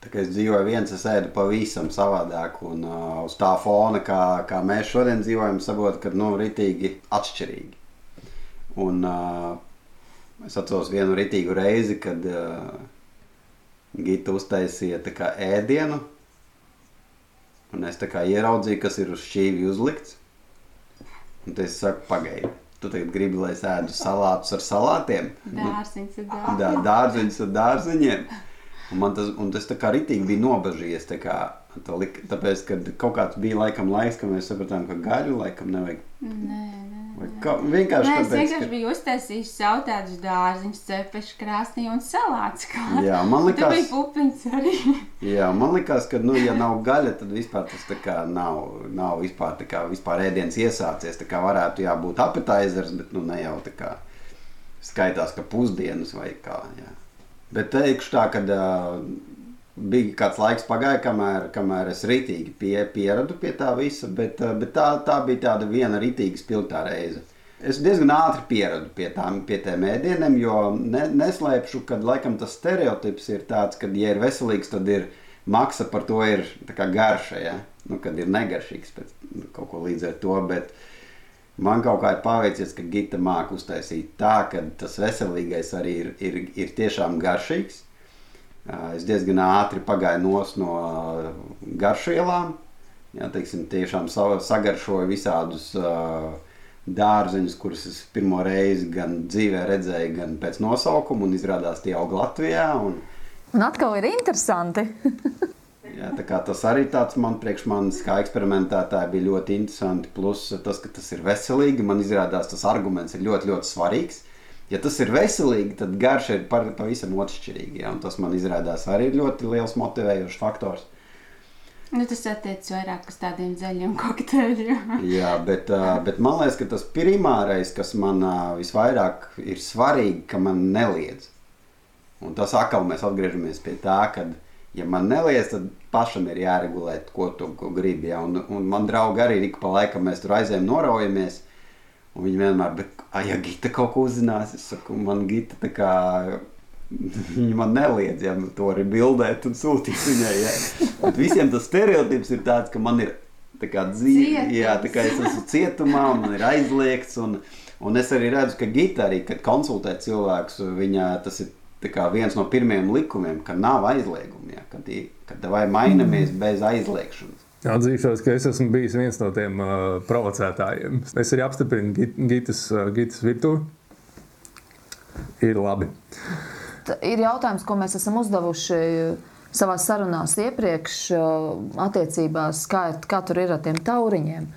tā kā es dzīvoju viens, es ēdu pavisam savādāk, un uh, uz tā fona, kā, kā mēs šodien dzīvojam, saprotu, ka, nu, rītīgi atšķirīgi. Un, uh, Es atceros vienu rītīgu reizi, kad uh, Gita uztaisīja kā, ēdienu. Un es kā, ieraudzīju, kas ir uz šķīvja uzlikts. Un es saku, pagaidi. Tu tagad gribi, lai es ēdu salātus ar salātiem? Dārziņus ar dārziņiem. Dā, dārziņus ar dārziņiem. Un man tas, un tas tā kā ritīgi bija nobežies. Tā kā, tā lika, tāpēc, kad kaut kāds bija laikam laiks, kad mēs sapratām, ka gaļu laikam nevajag. Nē, nē. Kā, vienkārši Nē, es vienkārši ka... biju uztaisījis savu tādus dārziņus, cepešu krāsnī un salāts. Kā. Jā, man likās, ka bija pupiņas arī. jā, man likās, ka, nu, ja nav gaļa, tad vispār tas tā kā nav, nav vispār, tā kā vispār ēdiens iesācies. Tā kā varētu jābūt apetaizers, bet, nu, ne jau tā kā skaitās, ka pusdienas vai kā, jā. Bet teikšu tā, ka uh, bija kāds laiks pagāja, kamēr, kamēr es ritīgi pie, pieradu pie tā visa, bet, eh, bet tā, tā bija tāda viena ritīga spilgtā reize. Es diezgan ātri pieradu pie tām pie tiem ēdieniem, jo ne, neslēpšu, ka laikam tas stereotips ir tāds, ka, ja ir veselīgs, tad ir maksa par to ir garša, ja? nu, kad ir negaršīgs pēc nu, kaut ko līdz ar to, bet man kaut kā ir paveicies, ka Gita māk uztaisīt tā, ka tas veselīgais arī ir, ir, ir tiešām garšīgs, Es diezgan ātri pagāju no garšvielām. Jā, teiksim, tiešām sagaršoju visādus uh, dārzeņus, kurus es pirmo reizi gan dzīvē redzēju, gan pēc nosaukuma, un izrādās tie aug Latvijā. Un, un atkal ir interesanti. jā, tas arī tāds man priekš manis kā eksperimentētāji bija ļoti interesanti. Plus tas, ka tas ir veselīgi, man izrādās tas arguments ir ļoti, ļoti svarīgs ja tas ir veselīgi, tad garša ir pavisam atšķirīga. Ja? Tas man izrādās arī ļoti liels motivējošs faktors. Nu, tas attiecas vairāk uz tādiem zaļiem kokteļiem. Jā, bet, bet man liekas, ka tas primārais, kas man visvairāk ir svarīgi, ka man neliedz. Un tas atkal mēs atgriežamies pie tā, ka, ja man neliedz, tad pašam ir jāregulē, ko tu ko gribi. Ja? Un, un man draugi arī ik pa laikam mēs tur aizējām, noraujamies. Un viņi vienmēr, bet, ah, ja Gita kaut ko uzzinās, es saku, man Gita tā kā Viņa man neliedz, ja to arī bildēt un sūtīt viņai. Ja. Visiem tas stereotips ir tāds, ka man ir dzīve, jā, tā kā es esmu cietumā, man ir aizliegts. Un, un es arī redzu, ka Gita arī, kad konsultē cilvēkus, viņa tas ir viens no pirmajiem likumiem, ka nav aizlieguma, ja, kad, kad vai mainamies mm. bez aizliegšanas. Atzīšos, ka es esmu bijis viens no tiem uh, provocētājiem. Es arī apstiprinu Gitas, uh, Gitas virtuvi. Ir labi ir jautājums, ko mēs esam uzdevuši savā sarunās iepriekš, attiecībās, kā, kā tur ir ar tiem tauriņiem.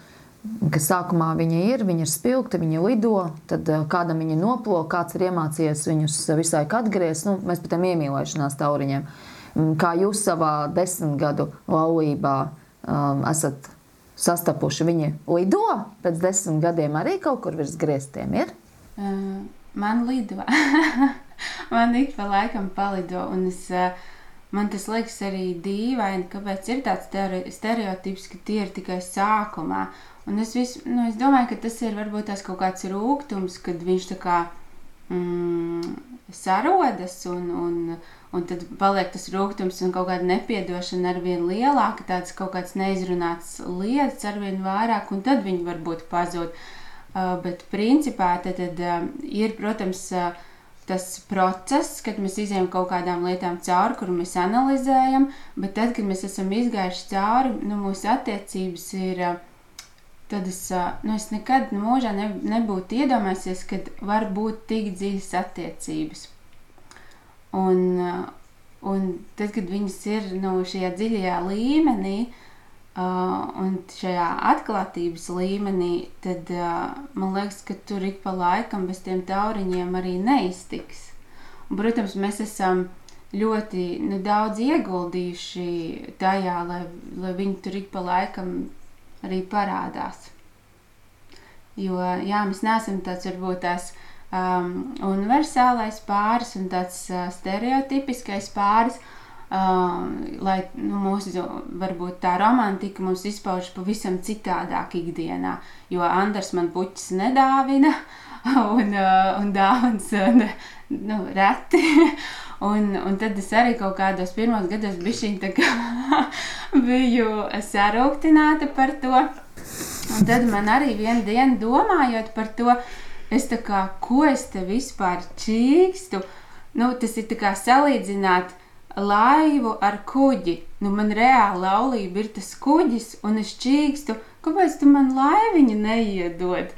Ka sākumā viņi ir, viņi ir spilgti, viņi lido, tad kādam viņi noplūko, kāds ir iemācījies viņus visu laiku atgriezt. Nu, mēs pat tam iemīlēšanās tauriņiem. Kā jūs savā desmit gadu laulībā um, esat sastapuši, viņi lido pēc desmit gadiem arī kaut kur virs grieztiem? Ir? Uh, man lido. man ik pa laikam palido. Es, eh, man tas liekas arī dīvaini, kāpēc ir tāds stereotips, ka tie ir tikai sākumā. Un es, vis, nu, es domāju, ka tas ir varbūt tas kaut kāds rūkums, kad viņš tā kā mm, sarodas un, un, un tad paliek tas rūkums un kaut kāda nepiedošana ar vien lielāka, tāds kaut kāds neizrunāts lietas ar vien vairāk, un tad viņi varbūt pazūd. Uh, bet principā tad, tad uh, ir, protams, uh, tas process, kad mēs izējām kaut kādām lietām cauri, kur mēs analizējam, bet tad, kad mēs esam izgājuši cauri, nu, mūsu attiecības ir. Tad es, nu, es nekad mūžā ne, nebūtu iedomājies, ka var būt tik dziļas attiecības. Un, un tad, kad viņas ir nu, šajā dziļajā līmenī, uh, Uh, un šajā atklātības līmenī, tad uh, man liekas, ka tur ik pa laikam bez tiem tauriņiem arī neiztiks. Un, protams, mēs esam ļoti nu, daudz ieguldījuši tajā, lai, lai viņi tur ik pa laikam arī parādās. Jo jā, mēs neesam tāds varbūt tās um, universālais pāris un tāds uh, stereotipiskais pāris, uh, Uh, lai nu, mūsu varbūt tā romantika mums izpaužas pavisam citādāk ikdienā. Jo Andrs man puķis nedāvina, un, uh, un dāvans uh, nu, reti. Un, un tad es arī kaut kādos pirmos gados biju sarūktināta par to. Un tad man arī vienu dienu domājot par to, es tā kā, ko es te vispār čīkstu, nu, tas ir kā salīdzināt laivu ar kuģi. Nu, man reāli laulība ir tas kuģis, un es čīkstu, kāpēc tu man laiviņu neiedod?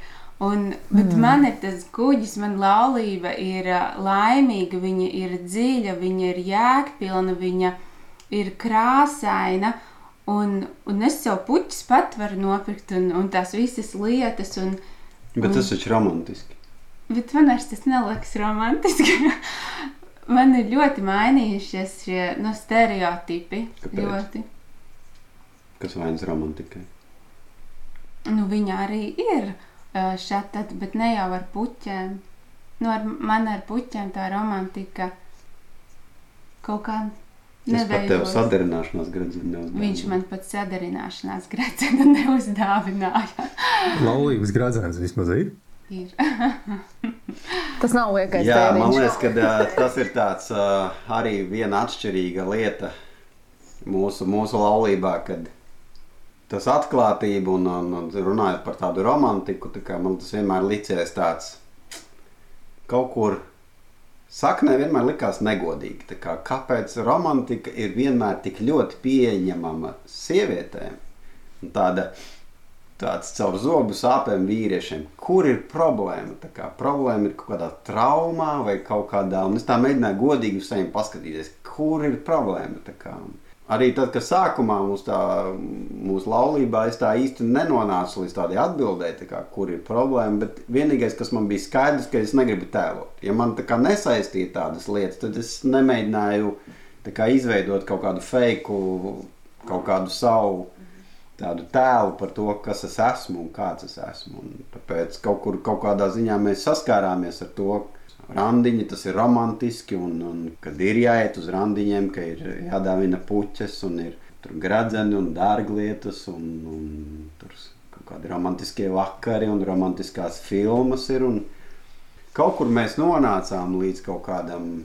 Un, bet mm. man ir tas kuģis, man laulība ir laimīga, viņa ir dziļa, viņa ir jēgpilna, viņa ir krāsaina. Un, un es sev puķis pat varu nopirkt, un, un tās visas lietas. Un, bet tas taču ir romantiski. Bet man tas neliekas romantiski. Man ir ļoti mainījušies šie no nu, stereotipi. Kāpēc? Ļoti. Kas vainas romantikai? Nu, viņa arī ir šāda, bet ne jau ar puķiem. Nu, ar, man ar puķiem tā romantika kaut kā Es pat tev sadarināšanās gredzenu neuzdāvināju. Viņš man pat sadarināšanās gredzenu neuzdāvināja. Laulības gredzens vismaz ir? Ir. tas nav liekais. Jā, tēriņš. man liekas, ka tas ir tāds arī viena atšķirīga lieta mūsu, mūsu laulībā, kad tas atklātība un, un, un runājot par tādu romantiku, tā kā man tas vienmēr licies tāds kaut kur saknē vienmēr likās negodīgi. Kā, kāpēc romantika ir vienmēr tik ļoti pieņemama sievietēm? Tāda tāds caur zobu sāpēm vīriešiem. Kur ir problēma? Kā problēma ir kaut kādā traumā vai kaut kādā, un es tā mēģināju godīgi uz sevi paskatīties, kur ir problēma. Arī tad, kad sākumā mūsu, tā, mūsu laulībā es tā īsti nenonācu līdz tādai atbildēji, kā, kur ir problēma. Bet vienīgais, kas man bija skaidrs, ka es negribu tēlot. Ja man tā kā nesaistīja tādas lietas, tad es nemēģināju kā, izveidot kaut kādu feiku kaut kādu savu tādu tēlu par to, kas es esmu un kāds es esmu. Un tāpēc kaut kur, kaut kādā ziņā mēs saskārāmies ar to, randiņi tas ir romantiski, un, un kad ir jāiet uz randiņiem, ka ir jādāvina puķes, un ir tur gradzeni un dārglietas, un, un tur kaut kādi romantiskie vakari un romantiskās filmas ir, un kaut kur mēs nonācām līdz kaut kādam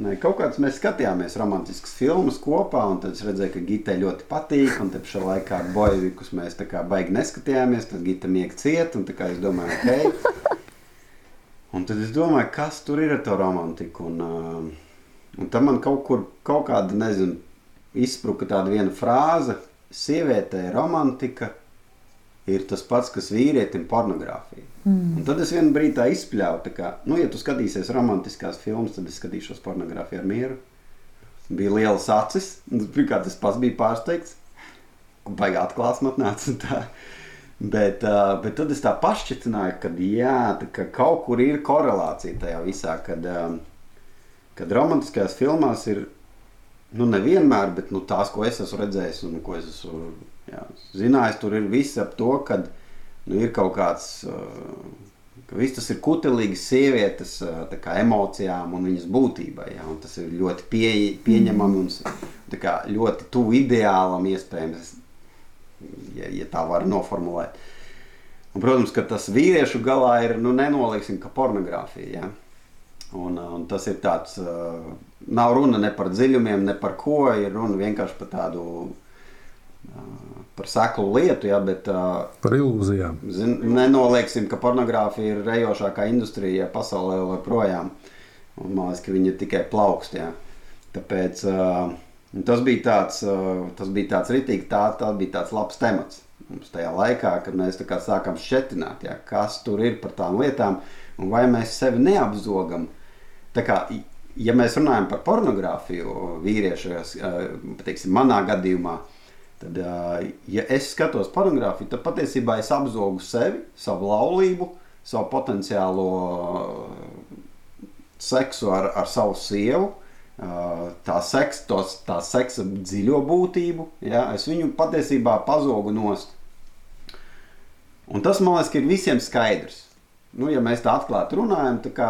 Ne, kaut kāds mēs skatījāmies romantiskas filmas kopā, un tad es redzēju, ka Gita ļoti patīk. Un tad šajā laikā ar bojevikus mēs tā kā baigi neskatījāmies. Tad Gita miega ciet, un tā kā es domāju, ok. Un tad es domāju, kas tur ir ar to romantiku. Un, uh, un tad man kaut kur, kaut kāda, nezinu, izspruka tāda viena frāze. Sievietē romantika ir tas pats, kas vīrietim pornogrāfija. Mm. Un tad es vienā brīdī izspļāvu, ka, nu, ja tu skatīsies romantiskās filmas, tad es skatīšos pornogrāfiju ar mieru. Bija liels acis, un tas pats bija pārsteigts. Baigā atklāsme atnāca. Bet, uh, bet tad es tā pašķicināju, ka, jā, ka kaut kur ir korelācija tajā visā, kad, um, kad romantiskajās filmās ir nu, nevienmēr, bet nu, tās, ko es esmu redzējis un ko es esmu jā, zinājis, tur ir viss ap to, ka nu, ir kaut kāds. Uh, ka viss tas ir kutelīgs sievietes kā, emocijām un viņas būtībai. Ja, un tas ir ļoti pie, pieņemami un kā, ļoti tuvu ideālam, iespējams, ja, ja tā var noformulēt. Un, protams, ka tas vīriešu galā ir nu, nenolieksim, ka pornogrāfija. Ja? Un, un tas ir tāds, uh, nav runa ne par dziļumiem, ne par ko, ir runa vienkārši par tādu uh, par seklu lietu, ja, bet uh, par ilūzijām. Zin, nenolieksim, ka pornogrāfija ir rejošākā industrija pasaulē joprojām. Un man liekas, ka viņa tikai plaukst. Ja. Tāpēc uh, tas bija tāds, uh, tas bija tāds ritīgi, tā, tā bija tāds labs temats. Mums tajā laikā, kad mēs sākām šķetināt, ja, kas tur ir par tām lietām un vai mēs sevi neapzogam. Tā kā, ja mēs runājam par pornogrāfiju, vīriešos, teiksim, manā gadījumā, Tad, ja es skatos pornogrāfiju, tad patiesībā es apzogu sevi, savu laulību, savu potenciālo seksu ar, ar savu sievu, tā seksa, tos, tā seksa dziļo būtību. Ja, es viņu patiesībā pazogu nost. Un tas man liekas, ka ir visiem skaidrs. Nu, ja mēs tā atklāti runājam, tad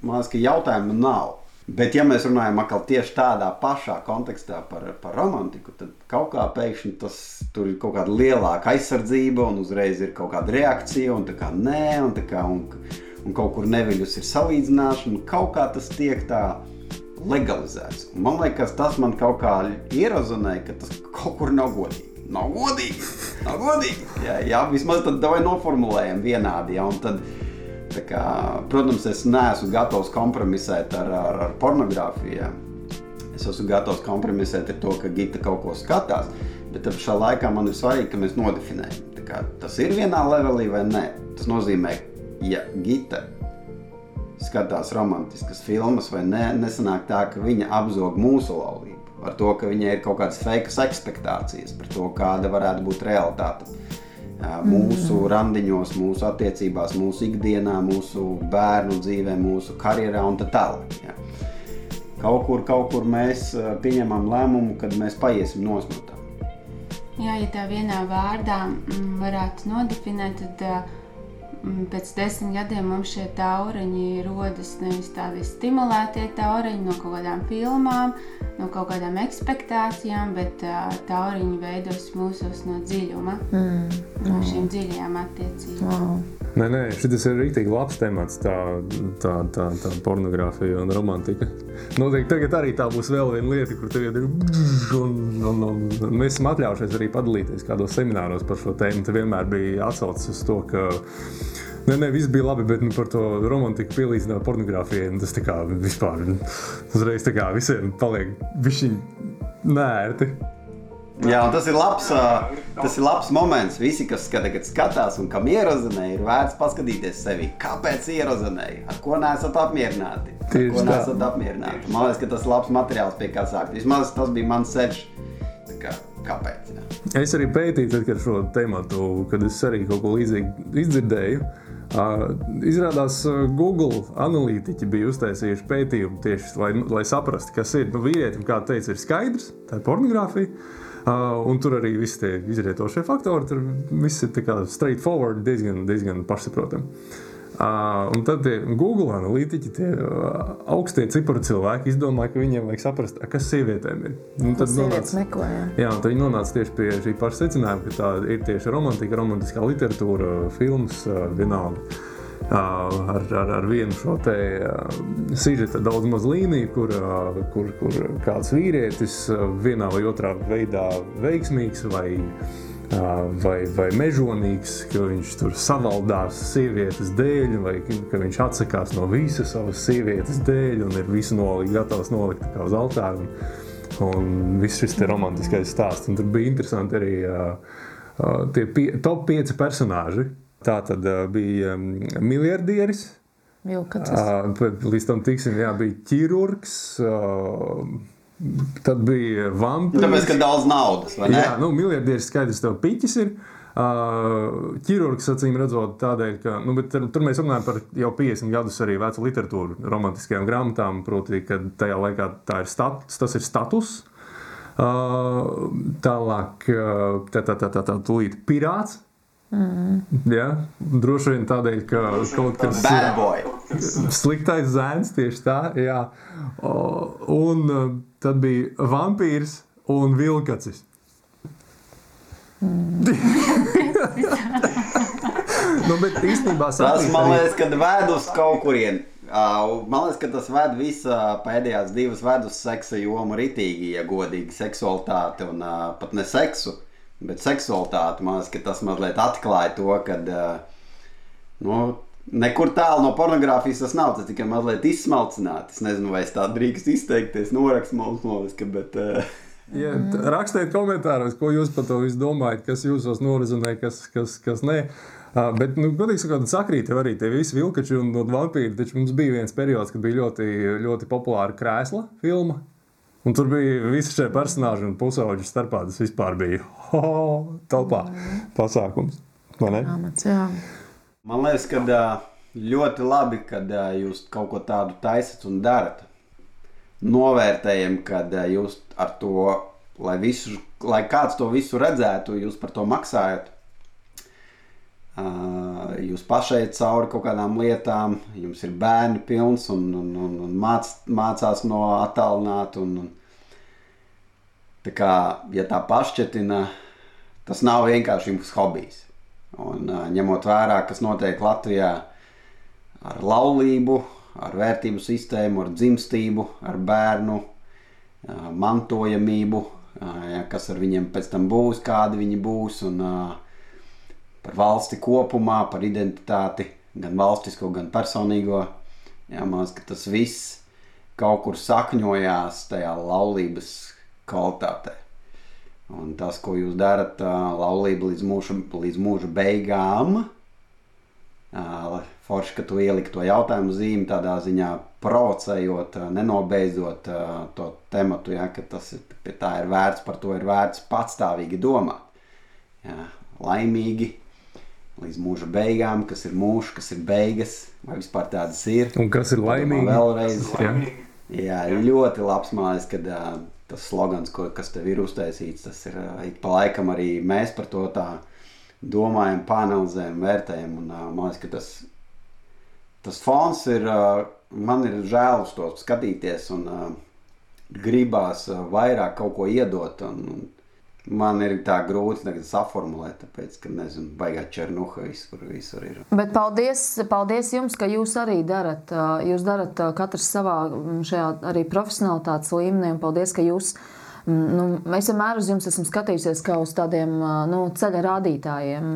man liekas, ka jautājumu nav. Bet, ja mēs runājam tieši tādā pašā kontekstā par, par romantiku, tad kaut kā pēkšņi tas tur ir kaut kāda lielāka aizsardzība, un uzreiz ir kaut kāda reakcija, un tā kā nē, un, kā, un, un kaut kur neviļus ir salīdzināšana, kaut kā tas tiek tā legalizēts. Un man liekas, tas man kaut kā ierozonēja, ka tas kaut kur nav godīgi. Nav godīgi, nav godīgi. Jā, jā vismaz tad vai noformulējam vienādi. Jā, Kā, protams, es neesmu gatavs kompromisēt ar, ar, ar pornogrāfiju. Es esmu gatavs kompromisēt ar to, ka Gita kaut ko skatās. Bet šā laikā man ir svarīgi, ka mēs nodefinējam, kā, tas ir vienā levelī vai nē. Tas nozīmē, ja Gita skatās romantiskas filmas, vai ne, nesanāk tā, ka viņa apzog mūsu laulību. Ar to, ka viņai ir kaut kādas fake expectācijas par to, kāda varētu būt realitāte mūsu mm. randiņos, mūsu attiecībās, mūsu ikdienā, mūsu bērnu dzīvē, mūsu karjerā un tā tālāk. Ja. Kaut kur, kaut kur mēs pieņemam lēmumu, kad mēs paiesim no tā. Jā, ja tā vienā vārdā mm, varētu nodefinēt, tad mm, pēc desmit gadiem mums šie tauriņi rodas nevis tādi stimulētie tauriņi no kaut kādām filmām, no kaut kādām expectācijām, bet uh, tauriņi veidos mūsos no dziļuma, mm. no šīm dziļajām attiecībām. Wow. Nē, nē, šis ir rīktīgi labs temats, tā, tā, tā, tā pornogrāfija un romantika. Noteikti tagad arī tā būs vēl viena lieta, kur tagad ir. Un, un, un, un mēs esam atļaujušies arī padalīties kādos semināros par šo tēmu. Te vienmēr bija atsaucis uz to, ka Nē, nē, viss bija labi, bet nu, par to romantiku pielīdzināt pornogrāfijai. Tas tā kā vispār uzreiz tā kā visiem paliek bišķiņ nērti. Jā, tas ir labs, tas ir labs moments. Visi, kas tagad skatās un kam ierozināja, ir vērts paskatīties sevi. Kāpēc ierozināja? Ar ko neesat apmierināti? Ar ko neesat apmierināti? Man liekas, ka tas ir labs materiāls, pie kā sākt. Vismaz tas bija mans ceļš. Kā, kāpēc? Jā. Es arī pētīju, tad, kad šo tēmu, kad es arī kaut ko līdzīgu izdzirdēju. Uh, izrādās, Google analītiķi bija uztaisījuši pētījumu tieši lai, lai saprastu, kas ir. Nu, vīrietim, kā teica, ir skaidrs, tā ir pornogrāfija. Uh, un tur arī viss tie izrietošie faktori, tur viss ir straightforward, diezgan, diezgan pašsaprotami. Uh, un tad Google analītiķi, tie uh, augstie cipari cilvēki, izdomāja, ka viņiem vajag saprast, kas sievietēm ir. Un tad nonāca, meklē, jā. Jā, tad viņi nonāca tieši pie šī paša secinājuma, ka tā ir tieši romantika, romantiskā literatūra, filmas vienalga. Uh, ar, ar, ar vienu šo te uh, sižeta daudz maz līniju, kur, uh, kur, kur kāds vīrietis vienā vai otrā veidā veiksmīgs vai vai, vai mežonīgs, ka viņš tur savaldās sievietes dēļ, vai ka viņš atsakās no visas savas sievietes dēļ un ir visu nolikt, gatavs nolikt uz altāra. Un, un viss šis romantiskais stāsts. Un tur bija interesanti arī uh, tie pie, top 5 personāži. Tā tad uh, bija um, miljardieris. Uh, līdz tam tiksim, jā, bija ķirurgs. Uh, Tad bija vampīrs. Tāpēc, ka daudz naudas, vai ne? Jā, nu, miljardieris skaidrs, tev piķis ir. Uh, ķirurgs, acīm redzot, tādēļ, ka nu, tur, tur mēs runājam par jau 50 gadus arī vecu literatūru, romantiskajām grāmatām. Proti, ka tajā laikā tā ir status, tas ir status. Uh, tālāk, uh, tā, tā, tā, tā, tā tūlīt pirāts. Mm. Ja? Droši vien tādēļ, ka kaut kas tāds - sliktais zēns tieši tā. Jā. Un tad bija vampīrs un vilkacis. Mm. nu, bet īstenībā tas man liekas, ka ved uz kaut kurien. Uh, man liekas, ka tas ved visu pēdējās divas ved uz seksa jomu ritīgi, ja godīgi seksualitāti un uh, pat ne seksu. Bet seksualitāte man liekas, tas mazliet atklāja to, ka nu, nekur tālu no pornogrāfijas tas nav. Tas tikai mazliet izsmalcināts. Es nezinu, vai es tā drīkst izteikties, norakst monētiski. Bet, uh... Ja, rakstiet komentāros, ko jūs par to visu domājat, kas jūsos norizonē, kas, kas, kas nē. Uh, bet, nu, godīgi sakot, sakrīt jau arī tie visi vilkači un, vampīri. Taču mums bija viens periods, kad bija ļoti, ļoti populāra krēsla filma. Un tur bija visi šie personāļi un pusauģi starpā. Tas vispār bija ho, telpā pasākums. Amats, jā. Man liekas, ka ļoti labi, kad jūs kaut ko tādu taisat un darat. Novērtējam, kad jūs ar to, lai, visu, lai kāds to visu redzētu, jūs par to maksājat. Jūs pašai cauri kaut kādām lietām, jums ir bērni pilns un, un, un, un māc, mācās no attālināta. Tā kā, ja tā pašķetina, tas nav vienkārši jums hobijs. Un, ņemot vērā, kas notiek Latvijā ar laulību, ar vērtību sistēmu, ar dzimstību, ar bērnu mantojamību, ja, kas ar viņiem pēc tam būs, kādi viņi būs. Un, par valsti kopumā, par identitāti, gan valstisko, gan personīgo. Jā, man liekas, ka tas viss kaut kur sakņojās tajā laulības kvalitātē. Un tas, ko jūs darat, laulība līdz mūža, līdz mūža beigām, forši, ka tu ieliki to jautājumu zīmi tādā ziņā, provocējot, nenobeidzot to tematu, ja, ka tas ir, tā ir vērts, par to ir vērts patstāvīgi domāt. Ja, laimīgi, līdz mūža beigām, kas ir mūžs, kas ir beigas, vai vispār tādas ir. Un kas ir laimīgi? Vēlreiz. Jā, jā ļoti labs mājas, kad uh, tas slogans, ko, kas tev ir uztaisīts, tas ir ik pa laikam arī mēs par to tā domājam, panelizējam, vērtējam. Un man liekas, ka tas, tas fons ir, man ir žēl uz to skatīties un gribās vairāk kaut ko iedot. Un, un, Man ir tā grūti saformulēt, tāpēc, ka nezinu, baigā černuha visur, visur ir. Bet paldies, paldies jums, ka jūs arī darat. Jūs darat katrs savā šajā arī profesionālitātes līmenī, un paldies, ka jūs. Nu, es vienmēr uz jums esmu skatījusies kā uz tādiem nu, ceļa rādītājiem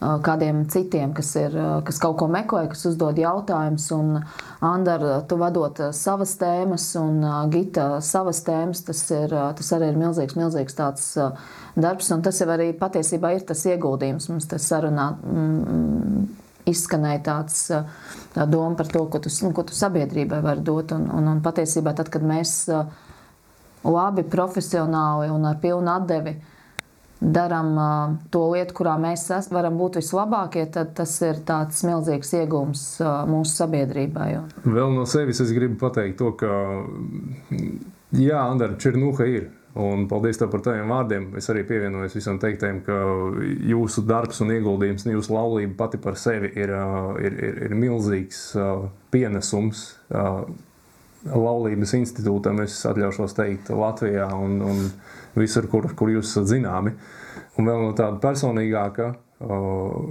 kādiem citiem, kas, ir, kas kaut ko meklē, kas uzdod jautājumus. Un Andara, tu vadot savas tēmas, un Gita savas tēmas, tas, ir, tas arī ir milzīgs, milzīgs tāds darbs. Un tas jau arī patiesībā ir tas ieguldījums mums tas sarunā. Mm, izskanēja tāds tā doma par to, ko tu, nu, ko tu sabiedrībai vari dot. Un, un, un patiesībā tad, kad mēs labi, profesionāli un ar pilnu atdevi darām uh, to lietu, kurā mēs varam būt vislabākie, tad tas ir tāds milzīgs iegūms uh, mūsu sabiedrībai. Vēl no sevis es gribu pateikt to, ka jā, Andra, Černuha ir. Un paldies par taviem vārdiem. Es arī pievienojos visam teiktajam, ka jūsu darbs un ieguldījums, jūsu laulība pati par sevi ir, ir, ir, ir milzīgs pienesums laulības institūtam, es atļaušos teikt, Latvijā un, un visur, kur, kur jūs esat zināmi. Un vēl no tāda personīgāka. Uh,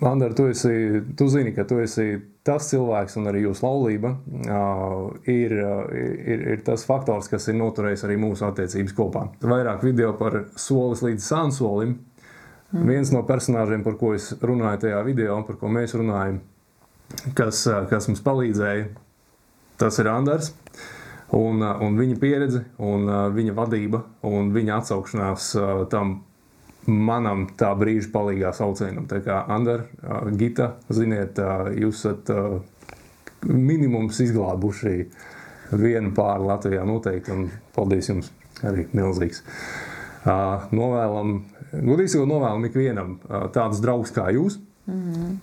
Andra, tu, esi, tu zini, ka tu esi tas cilvēks, un arī jūsu laulība uh, ir, ir, ir tas faktors, kas ir noturējis arī mūsu attiecības kopā. Vairāk video par solis līdz sānsolim. Mm. Viens no personāžiem, par ko es runāju tajā video, par ko mēs runājam, kas, kas mums palīdzēja, tas ir Andars. Un, un viņa pieredze, un viņa vadība un viņa atsaukšanās tam manam tā brīža palīgā saucienam. Tā kā Andra, Gita, ziniet, jūs esat minimums izglābuši vienu pāri Latvijā noteikti, un paldies jums arī milzīgs. Novēlam, gudīgi sakot, novēlam ikvienam tādus draugus kā jūs. Mm -hmm.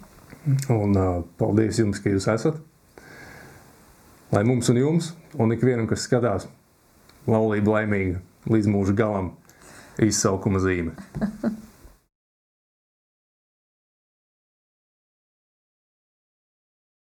Un uh, paldies jums, ka jūs esat. Lai mums un jums, un ikvienam, kas skatās, laulība laimīga līdz mūža galam, izsaukuma zīme.